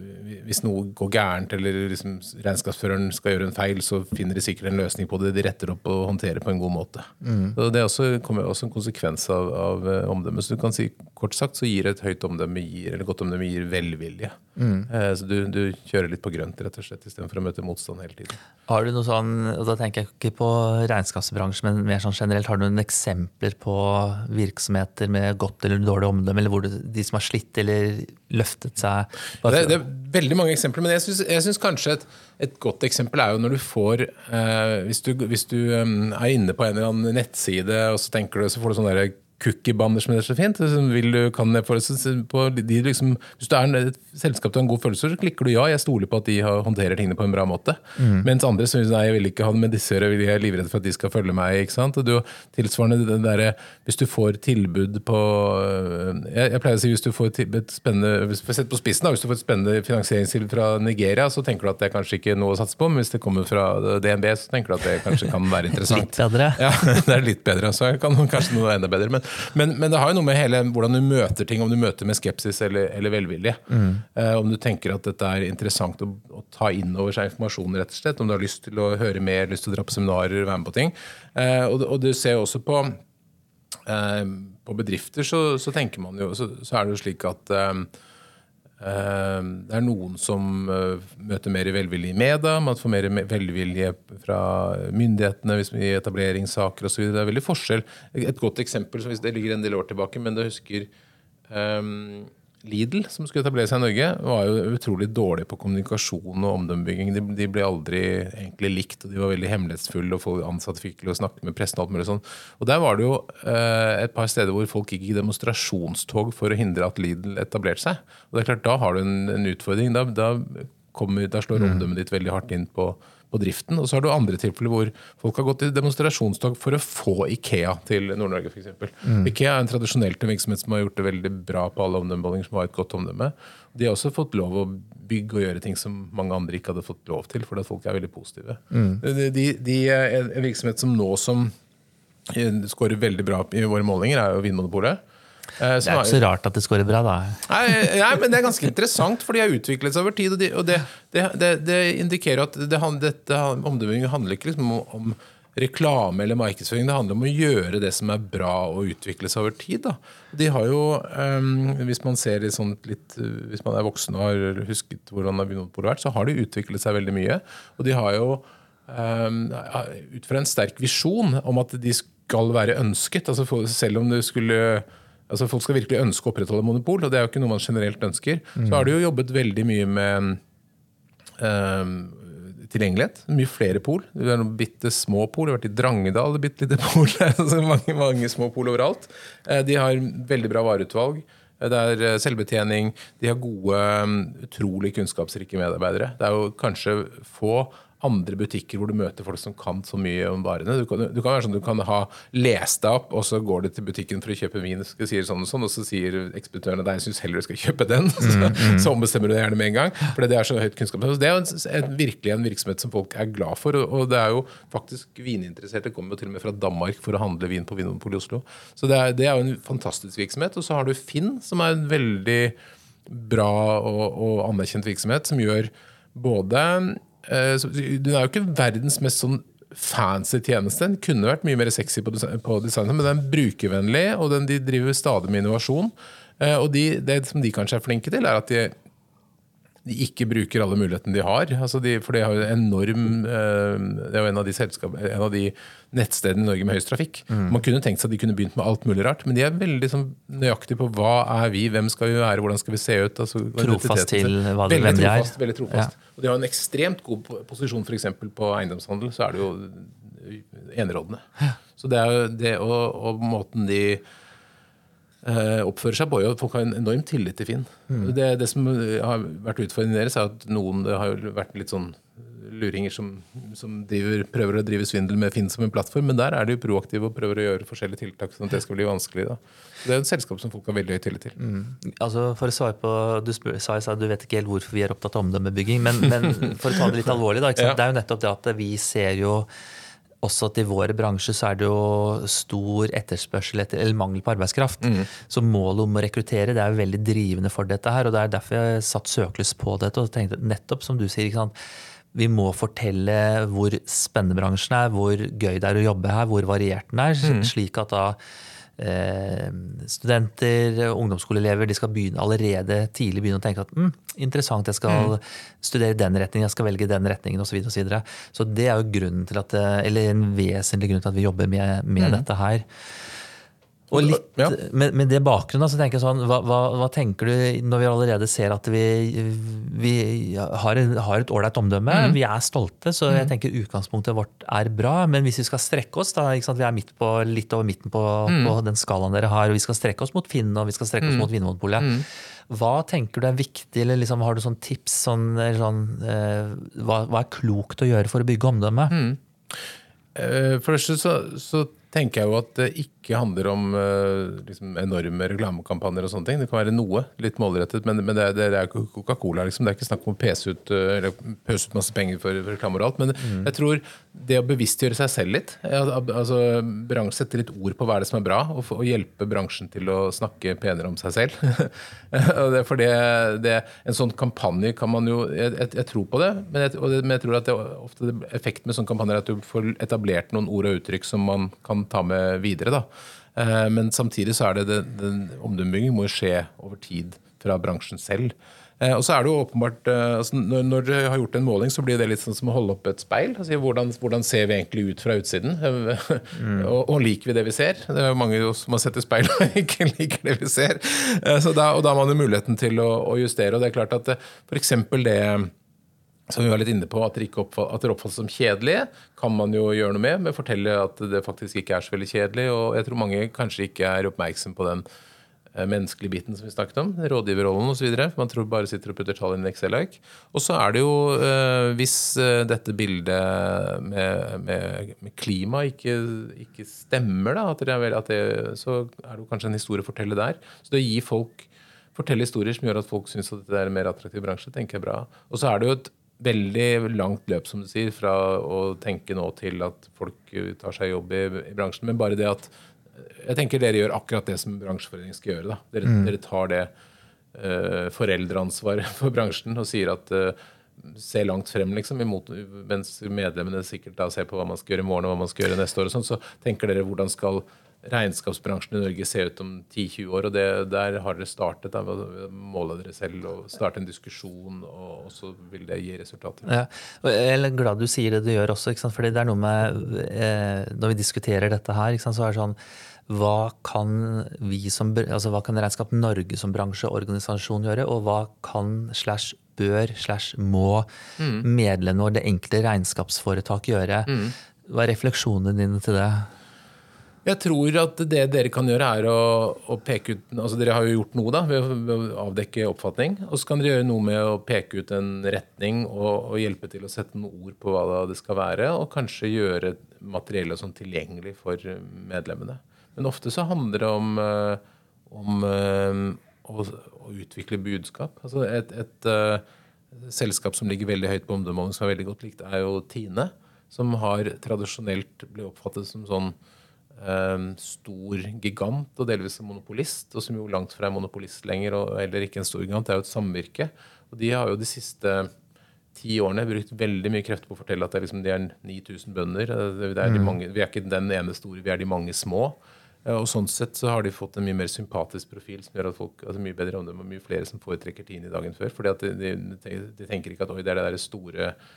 hvis noe går gærent, eller liksom regnskapsføreren skal gjøre en feil, så finner de sikkert en løsning på det. De retter opp og håndterer på en god måte. Mm. Det er også, kommer også en konsekvens av, av eh, omdømmet. Så du kan si kort sagt så gir et høyt omdømme gir, eller godt omdømme gir velvilje. Eh, Så du, du kjører litt på grønt rett og slett istedenfor å møte motstand hele tiden. Har du noe sånn, og da tenker jeg ikke på regnskapsbransjen, men mer sånn generelt, har du noen eksempler på virksomheter med godt eller dårlig omdømme, eller hvor det, de som har slitt eller løftet seg. Det, det er veldig mange eksempler, men jeg syns, kanskje et, et godt eksempel er jo når du får eh, Hvis du, hvis du um, er inne på en eller annen nettside, og så tenker du, så får du sånn derre cookie-banner som heter så fint. Så vil du, kan jeg på de, liksom, hvis du er et selskap du har en god følelse så klikker du ja, jeg stoler på at de har, håndterer tingene på en bra måte. Mens andre syns nei, jeg vil ikke ha det med disse å gjøre, jeg er livredd for at de skal følge meg. ikke sant? Og du, tilsvarende det derre Hvis du får tilbud på øh, jeg, jeg pleier å si hvis du får et spennende hvis vi på spissen da, hvis du får et spennende finansieringstilbud fra Nigeria, så tenker du at det er kanskje ikke noe å satse på, men hvis det kommer fra DNB, så tenker du at det kanskje kan være interessant. Litt bedre. Ja, det er litt bedre. Så kan kanskje noe enda bedre. Men, men, men det har jo noe med hele hvordan du møter ting, om du møter med skepsis eller, eller velvilje. Eh, om du tenker at dette er interessant å, å ta inn over seg informasjon, rett og slett. Om du har lyst til å høre mer, lyst til å dra på seminarer, være med på ting. Eh, og, og du ser jo også på eh, på bedrifter så, så tenker man jo, så, så er det jo slik at det er noen som eh, møter mer velvilje i media, man får mer velvilje fra myndighetene hvis vi i etableringssaker osv. Det er veldig forskjell. Et godt eksempel, som det ligger en del år tilbake, men det husker eh, Lidl, som skulle etablere seg i Norge, var jo utrolig dårlig på kommunikasjon og omdømmebygging. De, de ble aldri egentlig likt, og de var veldig hemmelighetsfulle, og folk ansatte fikk til å snakke med pressen og alt mulig sånn. Og der var det jo eh, et par steder hvor folk gikk i demonstrasjonstog for å hindre at Lidl etablerte seg. Og det er klart, da har du en, en utfordring. Da, da, kommer, da slår omdømmet ditt veldig hardt inn på, på driften. Og så har du andre tilfeller hvor folk har gått i demonstrasjonstog for å få Ikea til Nord-Norge, f.eks. Mm. Ikea er en tradisjonelt en virksomhet som har gjort det veldig bra på alle omdømmemålinger, som har et godt omdømme. De har også fått lov å bygge og gjøre ting som mange andre ikke hadde fått lov til, fordi folk er veldig positive. De, de, de, en en virksomhet som nå som eh, skårer veldig bra i våre målinger, er jo Vinmonopolet. Eh, Det er ikke så rart at det scorer bra, da. Nei, nei, men det er ganske interessant, for de har utviklet seg over tid. Og, de, og det, det, det, indikerer at det, dette omdømmingen handler ikke liksom om, om reklame eller markedsføring. Det handler om å gjøre det som er bra og utvikle seg over tid. Da. De har jo, um, Hvis man ser litt sånn litt, uh, hvis man er voksen og har husket hvordan Vinmonopolet har vært, så har de utviklet seg veldig mye. Og de har jo um, ut fra en sterk visjon om at de skal være ønsket. altså for, Selv om det skulle Altså Folk skal virkelig ønske å opprettholde monopol, og det er jo ikke noe man generelt ønsker. Så har du jo jobbet veldig mye med um, tilgjengelighet. Mye flere pol. Det er noen bitte små pol. Du har vært i Drangedal, bitte lite pol. altså mange, mange små pol overalt. Eh, de har veldig bra vareutvalg. Eh, Det er eh, selvbetjening. De har gode, mm, utrolig kunnskapsrike medarbeidere. Det er jo kanskje få andre butikker hvor du møter folk som kan så mye om varene. Du kan, du kan sånn, du kan ha lest deg opp, og så går du til butikken for å kjøpe vin, og sier sånn og sånn, og så sier ekspeditøren at jeg syns heller du skal kjøpe den. Så, så ombestemmer du deg gjerne med en gang. For det er så høyt kunnskap. Så Det er en, virkelig en virksomhet som folk er glad for. Og, det er jo faktisk vininteresserte kommer jo til og med fra Danmark for å handle vin på Vinmonopolet i Oslo. Så det er, det er jo en fantastisk virksomhet. Og så har du Finn, som er en veldig bra og, og anerkjent virksomhet, som gjør både Den er jo ikke verdens mest sånn fancy tjeneste. Den kunne vært mye mer sexy på, på designet, men den er brukervennlig, og den, de driver stadig med innovasjon. Eh, og de, det som de kanskje er flinke til, er at de de ikke bruker alle mulighetene de har. Altså de, for det, har jo enorm eh, Det er jo en av de, selskap, en av de nettstedene i Norge med høyest trafikk. Man kunne tenkt seg at de kunne begynt med alt mulig rart, men de er veldig sånn, nøyaktige på hva er vi, hvem skal vi være, hvordan skal vi se ut. Altså, Trofast til hva de- veldig hvem de er. trofast, Veldig trofast. Og de har en ekstremt god po- posisjon f.eks. på eiendomshandel, så er det jo enerådende. Så det er jo det og, og måten de eh, oppfører seg på. Jo, folk har en enorm tillit til Finn. Det, det som har vært utfordringen deres, er at noen det har vært litt sånn luringer som, som driver, prøver å drive svindel med Finn som en plattform, men der er de proaktive og prøver å gjøre forskjellige tiltak sånn at det skal bli vanskelig. da. Det er et selskap som folk har veldig høy tillit til. Altså for å svare på, Du spør, sa jeg du vet ikke helt hvorfor vi er opptatt av omdømmebygging, men, men for å ta det litt alvorlig, da, ikke sant? Ja. det er jo nettopp det at vi ser jo også at i vår bransje så er det jo stor etterspørsel etter, eller mangel på arbeidskraft. Så målet om å rekruttere det er jo veldig drivende for dette her. og Det er derfor jeg satt søkelys på dette. og tenkte nettopp som du sier, ikke sant? vi må fortelle hvor spennende bransjen er, hvor gøy det er å jobbe her, hvor variert den er. Slik at da studenter, ungdomsskoleelever, de skal begynne, allerede tidlig begynne å tenke at mm, interessant, jeg skal studere den retningen, jeg skal velge den retningen osv. Så, og så, videre. så det er jo grunnen til at, eller en vesentlig grunn til at vi jobber med, med dette her. Og litt, Ja. med, med det bakgrunnen, så tenker jeg sånn, hva, hva, hva tenker du når vi allerede ser at vi, vi har, har et ålreit omdømme? Vi er stolte, så jeg tenker utgangspunktet vårt er bra. Men hvis vi skal strekke oss, da, vi er midt på, litt over midten på, på den skalaen dere har, og vi skal strekke oss mot Finn og vi skal strekke oss mot Vinmonopolet. Hva tenker du er viktig, eller liksom, har du sånn tips? Sånn, sånn, eh, hva, hva er klokt å gjøre for å bygge omdømme? Eh, For det første så, så tenker jeg jo at det ikke handler om eh, liksom enorme reklamekampanjer og sånne ting. Det kan være noe litt målrettet, men, men det, det er jo Coca-Cola. Liksom. Det er ikke snakk om å eh, pøse ut masse penger for, for reklame og alt. Men jeg tror det å bevisstgjøre seg selv litt, altså setter litt ord på hva er det som er bra, og, og hjelpe bransjen til å snakke penere om seg selv. For det, det, en sånn kampanje kan man jo Jeg, jeg, jeg tror på det, men jeg, det, men jeg tror at det, ofte effekten med sånne kampanjer er at du får etablert noen ord og uttrykk som man kan ta med videre. da. Eh, Men samtidig så er det, den, den omdømmebygging må skje over tid fra bransjen selv. Eh, Og så er det jo åpenbart, eh, altså når, når du har gjort en måling, så blir det litt sånn som å holde opp et speil. Altså, hvordan, hvordan ser vi egentlig ut fra utsiden? og, og liker vi det vi ser? Det er jo mange som har sett i speil og ikke liker det vi ser. Eh, Så da, og da har man jo muligheten til å, å justere. Og det er klart at f.eks. det som vi var litt inne på, At det oppfattes oppfattes som kjedelig, kan man jo gjøre noe med. Men Fortelle at det faktisk ikke er så veldig kjedelig. Og jeg tror mange kanskje ikke er oppmerksom på den eh, menneskelige biten som vi snakket om. Rådgiverrollen osv. Man tror bare sitter og putter tall inn i Excel-ark. Og så er det jo, eh, hvis eh, dette bildet med, med, med klima ikke, ikke stemmer, da, at det er at det, så er det jo kanskje en historie å fortelle der. Så det gir folk fortelle historier som gjør at folk syns at det er en mer attraktiv bransje, tenker jeg bra. Og så er det jo et veldig langt løp, som du sier, fra å tenke nå til at folk tar seg jobb i, i bransjen. Men bare det at Jeg tenker dere gjør akkurat det som bransjeforeningen skal gjøre. da. Dere, dere tar det uh, foreldreansvaret for bransjen og sier at uh, se langt frem, liksom, imot, mens medlemmene sikkert da ser på hva man skal gjøre i morgen og hva man skal gjøre neste år. og sånn, Så tenker dere hvordan skal regnskapsbransjen i Norge se ut om 10-20 år? og det, Der har dere startet Der måla dere selv og starte en diskusjon, og, så vil det gi resultater. Ja, jeg er glad du sier det du gjør også. Ikke sant? Fordi det er noe med eh, Når vi diskuterer dette her, sant, så er det sånn hva kan vi som, altså hva kan Regnskap Norge som bransjeorganisasjon gjøre, og hva kan slash bør slash må medlemmene og det enkelte regnskapsforetak gjøre? Hva er refleksjonene dine til det? Jeg tror at det dere kan gjøre, er å, å peke ut altså Dere har jo gjort noe da, ved å, avdekke oppfatning. Og så kan dere gjøre noe med å peke ut en retning og, og hjelpe til å sette noen ord på hva det skal være. Og kanskje gjøre materiellet sånn tilgjengelig for medlemmene. Men ofte så handler det om, eh, om eh, å, å utvikle budskap. Altså et, et et, selskap som ligger veldig høyt på omdømmemålen, som er veldig godt likt, er jo Tine. Som har tradisjonelt blitt oppfattet som sånn eh, stor gigant og delvis en monopolist, og som jo langt fra er monopolist lenger, og heller ikke en stor gigant. Det er jo et samvirke. Og de har jo de siste ti årene brukt veldig mye krefter på å fortelle at det er, liksom, de er 9000 bønder. Det er de, mange, vi er ikke den ene store, vi er de mange små. Eh, Og sånn sett så har de fått en mye mer sympatisk profil som gjør at folk, altså mye bedre omdømme og mye flere som foretrekker Tine i dagen før. fordi at de, de, de tenker ikke at oi, det er det der store eh,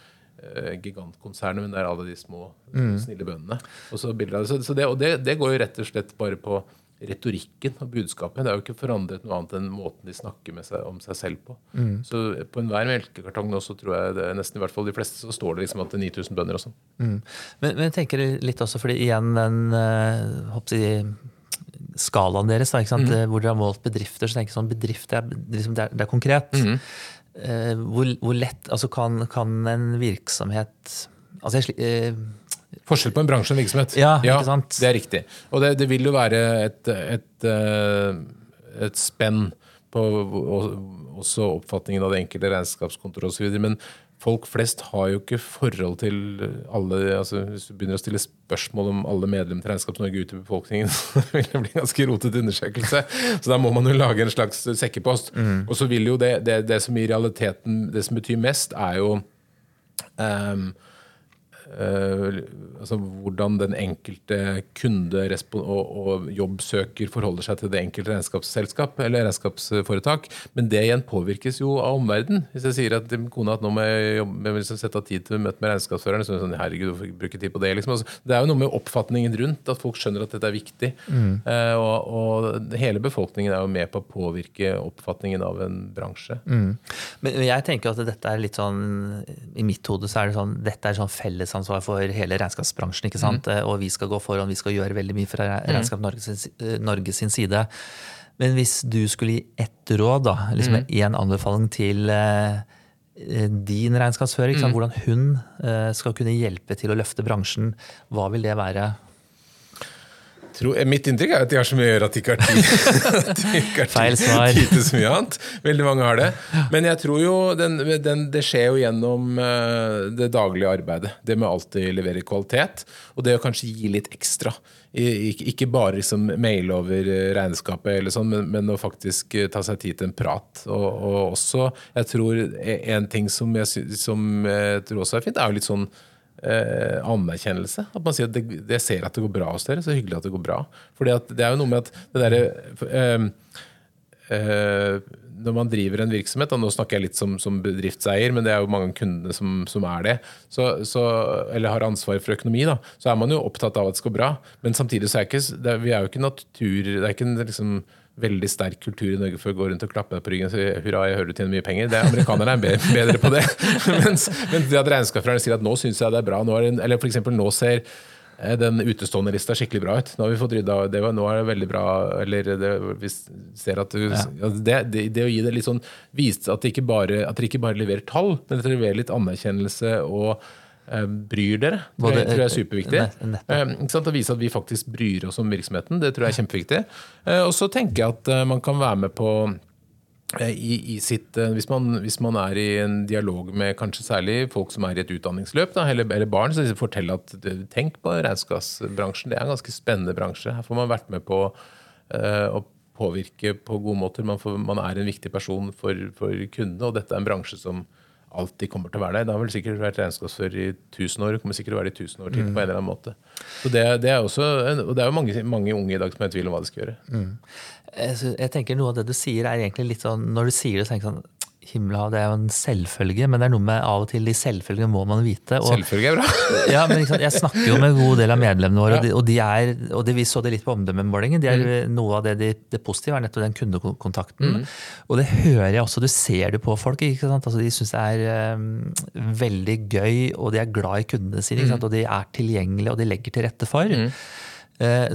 gigantkonsernet, men det er alle de små, snille bøndene. Og så, det. så, så det, og det, det går jo rett og slett bare på retorikken og budskapet. Det er jo ikke forandret noe annet enn måten de snakker med seg, om seg selv på. Så på enhver melkekartong nå, så tror jeg det, nesten i hvert fall de fleste, så står det liksom at det er 9000 bønder og sånn. Mm. Men, men tenker litt også, fordi igjen den øh, skalaen deres, da, sant? hvor dere har målt bedrifter, så tenker jeg sånn bedrift det er, liksom, det er, det er konkret. eh, hvor, hvor lett altså kan, kan en virksomhet altså jeg, eh, Forskjell på en bransje og en virksomhet. Ja, sant? Det er riktig. Og det, det vil jo være et, et, eh, et spenn på også oppfatningen av det enkelte regnskapskontoret osv. Men folk flest har jo ikke forhold til alle altså Hvis du begynner å stille spørsmål om alle medlemmer til Regnskaps Norge ute i befolkningen, så vil det bli en ganske rotete undersøkelse. Så da må man jo lage en slags sekkepost. Mm. Og så vil jo det, det, det som i realiteten det som betyr mest, er jo eh, altså hvordan den enkelte kunde og, jobbsøker forholder seg til det enkelte regnskapsselskap eller regnskapsforetak. Men det igjen påvirkes jo av omverdenen. Hvis jeg sier at til kona at nå må jeg, jobbe, jeg liksom sette av tid til møte med regnskapsføreren, så er det sånn, herregud, hvorfor bruke tid på det? Liksom. Altså, det er jo noe med oppfatningen rundt, at folk skjønner at dette er viktig. Eh, og, og hele befolkningen er jo med på å påvirke oppfatningen av en bransje. Men men jeg tenker at dette er litt sånn I mitt hode så er det sånn dette er sånn fellesansvar for hele regnskapsbransjen. ikke sant? Mm. Og vi skal gå foran, vi skal gjøre veldig mye fra Regnskap Norge sin, eh, Norge sin side. Men hvis du skulle gi ett råd, da, liksom én anbefaling til eh, din regnskapsfører, sant? hvordan hun skal kunne hjelpe til å løfte bransjen, hva vil det være? Tror, eh, mitt inntrykk er at de har så mye å gjøre at de ikke har tid, de ikke har tid, til så mye annet. Veldig mange har det. Men jeg tror jo den, den, det skjer jo gjennom eh, det daglige arbeidet. Det med alltid levere kvalitet, og det å kanskje gi litt ekstra. Ikke, bare liksom maile over eh, regnskapet, eller sånn, men, men å faktisk ta seg tid til en prat. Og, og også, jeg tror e- en ting som jeg, som jeg tror også er fint, er jo litt sånn eh, anerkjennelse. At man sier at det, jeg ser at det går bra hos dere, så hyggelig at det går bra. Fordi det er jo noe med at det derre eh, eh, når man driver en virksomhet, og nå snakker jeg litt som, som bedriftseier, men det er jo mange av kundene som, som er det, så, så, eller har ansvar for økonomi, da, så er man jo opptatt av at det skal gå bra. Men samtidig så er ikke, det vi er jo ikke natur Det er ikke en liksom, veldig sterk kultur i Norge for å gå rundt og klappe deg på ryggen og si hurra, jeg hører du tjener mye penger. Det er Amerikanerne er bedre på det. mens, mens det at regnskapsføreren sier at nå syns jeg det er bra, nå er det, eller f.eks. nå ser eh, den utestående lista skikkelig bra ut. Nå har vi fått rydda det var, Nå er det veldig bra Eller det, vi ser at du, ja. det, det, det å gi det litt sånn Vise at, det ikke bare, at dere ikke bare leverer tall, men at dere leverer litt anerkjennelse og bryr dere. Det tror jeg, Både- tror jeg er superviktig. nett-. Eh, ikke sant? Å vise at vi faktisk bryr oss om virksomheten. Det tror jeg er kjempeviktig. Eh, og så tenker jeg at eh, man kan være med på eh, i, i sitt, eh, hvis, man, hvis man er i en dialog med kanskje særlig folk som er i et utdanningsløp, da, eller, eller barn, så fortell at eh, tenk på regnskapsbransjen. Det er en ganske spennende bransje. Her får man vært med på uh, å påvirke på gode måter. Man, får, man er en viktig person for, for kundene, og dette er en bransje som alltid kommer til å være der. Det har vel sikkert vært regnskapsfører i 1000 år, kommer sikkert til å være det i 1000 år til på en eller annen måte. Så det, det er også, og det er jo mange, mange unge i dag som er i tvil om hva de skal gjøre. Jeg jeg tenker Noe av det du sier, er egentlig litt sånn Når du sier det, så tenker jeg sånn Himmelhav, det er jo en selvfølge, men det er noe med av og til de selvfølgene må man vite. Og, Selvfølge er bra. ja, men sant? Jeg snakker jo med en god del av medlemmene våre, og, de, og, de er, og de, vi så det litt på omdømmemålingen. De er, Noe av det, de, det positive er nettopp den kundekontakten. Og det hører jeg også, du ser det på folk. ikke sant? Altså, de syns det er um, veldig gøy, og de er glad i kundene sine. Ikke sant? Og de er tilgjengelige, og de legger til rette for. Eh,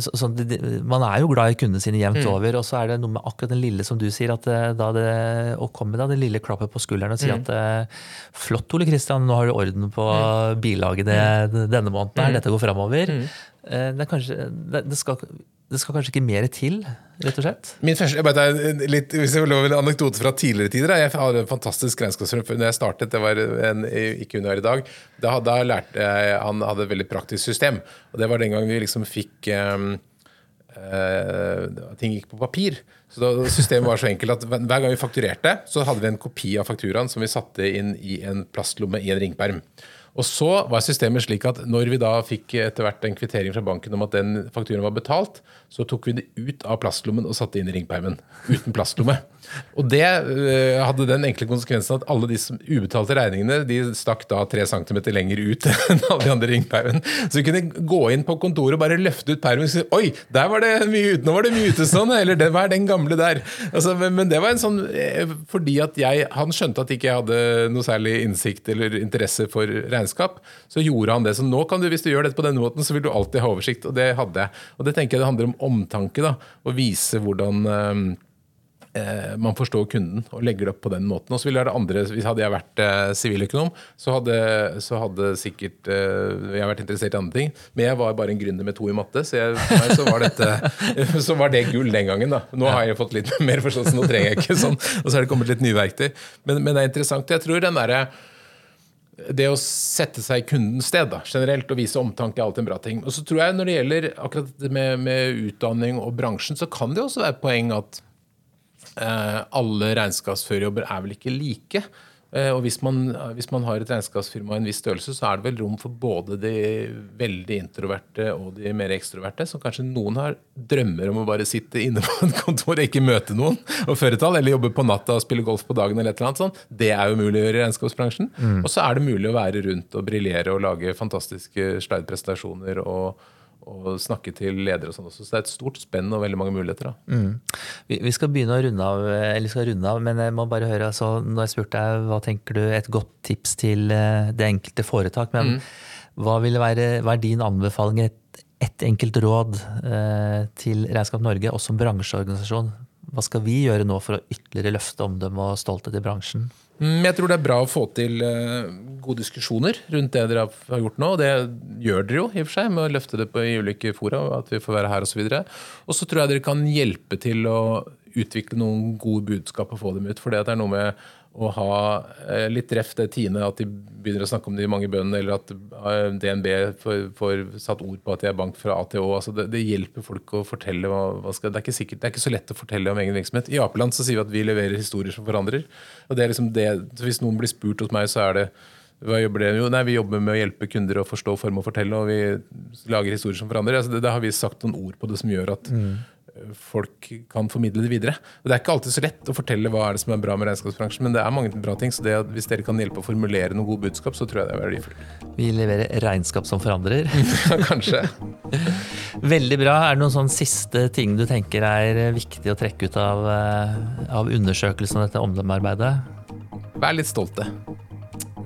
Så, så det, man er jo glad i kundene sine jevnt over, og så er det noe med akkurat den lille som du sier, at eh, da det, å komme med det lille klappet på skulderen og si at eh, flott Ole Kristian, nå har du orden på bilaget det, denne måneden her, dette går framover. Eh, Det, er kanskje, det, skal, det skal kanskje ikke mer til, rett og slett? Min første, jeg bare litt, hvis jeg vil lov en anekdote fra tidligere tider. Jeg hadde en fantastisk regnskapsfører når jeg startet. Det var en, ikke hun her i dag. Da, da lærte jeg, Han hadde et veldig praktisk system. Og det var den gang vi liksom fikk um, Uh, Ting gikk på papir. Så da, Systemet var så enkelt at hver gang vi fakturerte, så hadde vi en kopi av fakturaen som vi satte inn i en plastlomme i en ringperm. Og så var systemet slik at når vi da fikk etter hvert en kvittering fra banken om at den fakturaen var betalt, så tok vi det ut av plastlommen og satte inn i ringpermen. Uten plastlomme. Og det eh, hadde den enkle konsekvensen at alle de som ubetalte regningene de stakk da tre centimeter lenger ut enn alle de andre ringpermen. Så vi kunne gå inn på kontoret og bare løfte ut permen og si Oi, der var det mye ute, nå var det mye utestående! Eller det var den gamle der. Altså, men, men det var en sånn eh, Fordi at jeg Han skjønte at ikke jeg hadde noe særlig innsikt eller interesse for regnskap, så gjorde han det. Så nå kan du, hvis du gjør dette på denne måten, så vil du alltid ha oversikt. Og det hadde jeg. Og det tenker jeg det handler om omtanke. da, Å vise hvordan eh, eh, man forstår kunden og legger det opp på den måten. Og så vil det andre, Hvis hadde jeg vært eh, siviløkonom, så, hadde, så hadde sikkert eh, jeg vært interessert i andre ting. Men jeg var bare en gründer med to i matte, så, jeg, meg så, var dette, så var det gull den gangen. da. Nå har jeg fått litt mer forståelse, nå trenger jeg ikke sånn. Og så er det kommet litt nye verktøy. Men, men det er interessant. Jeg tror den derre det å sette seg i kundens sted da, generelt og vise omtanke er alltid en bra ting. Og så tror jeg Når det gjelder akkurat det med, med utdanning og bransjen, så kan det også være et poeng at eh, alle regnskapsførerjobber er vel ikke like. Eh, og hvis man, hvis man har et regnskapsfirma i en viss størrelse, så er det vel rom for både de veldig introverte og de mer ekstroverte. Så kanskje noen har drømmer om å bare sitte inne på et kontor og ikke møte noen og føre tall, eller jobbe på natta og spille golf på dagen eller et eller annet sånt. Det er jo mulig å gjøre i regnskapsbransjen. Og så er det mulig å være rundt og briljere og lage fantastiske slidepresentasjoner og og snakke til ledere og sånn også. Så det er et stort spenn og veldig mange muligheter. da. Vi, vi skal begynne å runde av, eller skal runde av, men jeg må bare høre, altså, når jeg spurte deg hva tenker du et godt tips til eh, det enkelte foretak, men hva vil være, hva er din anbefaling, et, et enkelt råd eh, til Regnskap Norge, også som bransjeorganisasjon? Hva skal vi gjøre nå for å ytterligere løfte omdømme og stolthet i bransjen? Mm, Jeg tror det er bra å få til eh, gode diskusjoner rundt det dere har gjort nå. og Det gjør dere jo i og for seg med å løfte det på i ulike fora, at vi får være her Og så videre. Og så tror jeg dere kan hjelpe til å utvikle noen gode budskap og få dem ut. For det er noe med å ha eh, litt ref det Tine, at de begynner å snakke om de mange bøndene, eller at eh, DNB får, får satt ord på at de er bank fra A til Å. Altså det, det hjelper folk å fortelle hva, hva skal, det, er ikke sikkert, det er ikke så lett å fortelle om egen virksomhet. I Apeland så sier vi at vi leverer historier som forandrer. Og det er liksom det, så Hvis noen blir spurt hos meg, så er det hva jobber dere? Jo, nei, Vi jobber med å hjelpe kunder å forstå, form og fortelle, og vi lager historier som forandrer. Altså det, det har vi sagt noen ord på det som gjør at eh, folk kan formidle det videre. Og Det er ikke alltid så lett å fortelle hva er det som er bra med regnskapsbransjen, men det er mange bra ting. Så det, at hvis dere kan hjelpe å formulere noen gode budskap, så tror jeg det er verdifullt. Vi leverer regnskap som forandrer. Kanskje. Veldig bra. Er det noen sånn siste ting du tenker er viktig å trekke ut av, eh, av undersøkelsen av dette omdømmearbeidet? Vær litt stolte.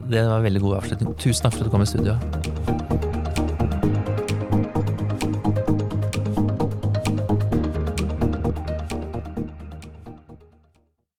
Det var en veldig god avslutning. Tusen takk for at du kom i studio.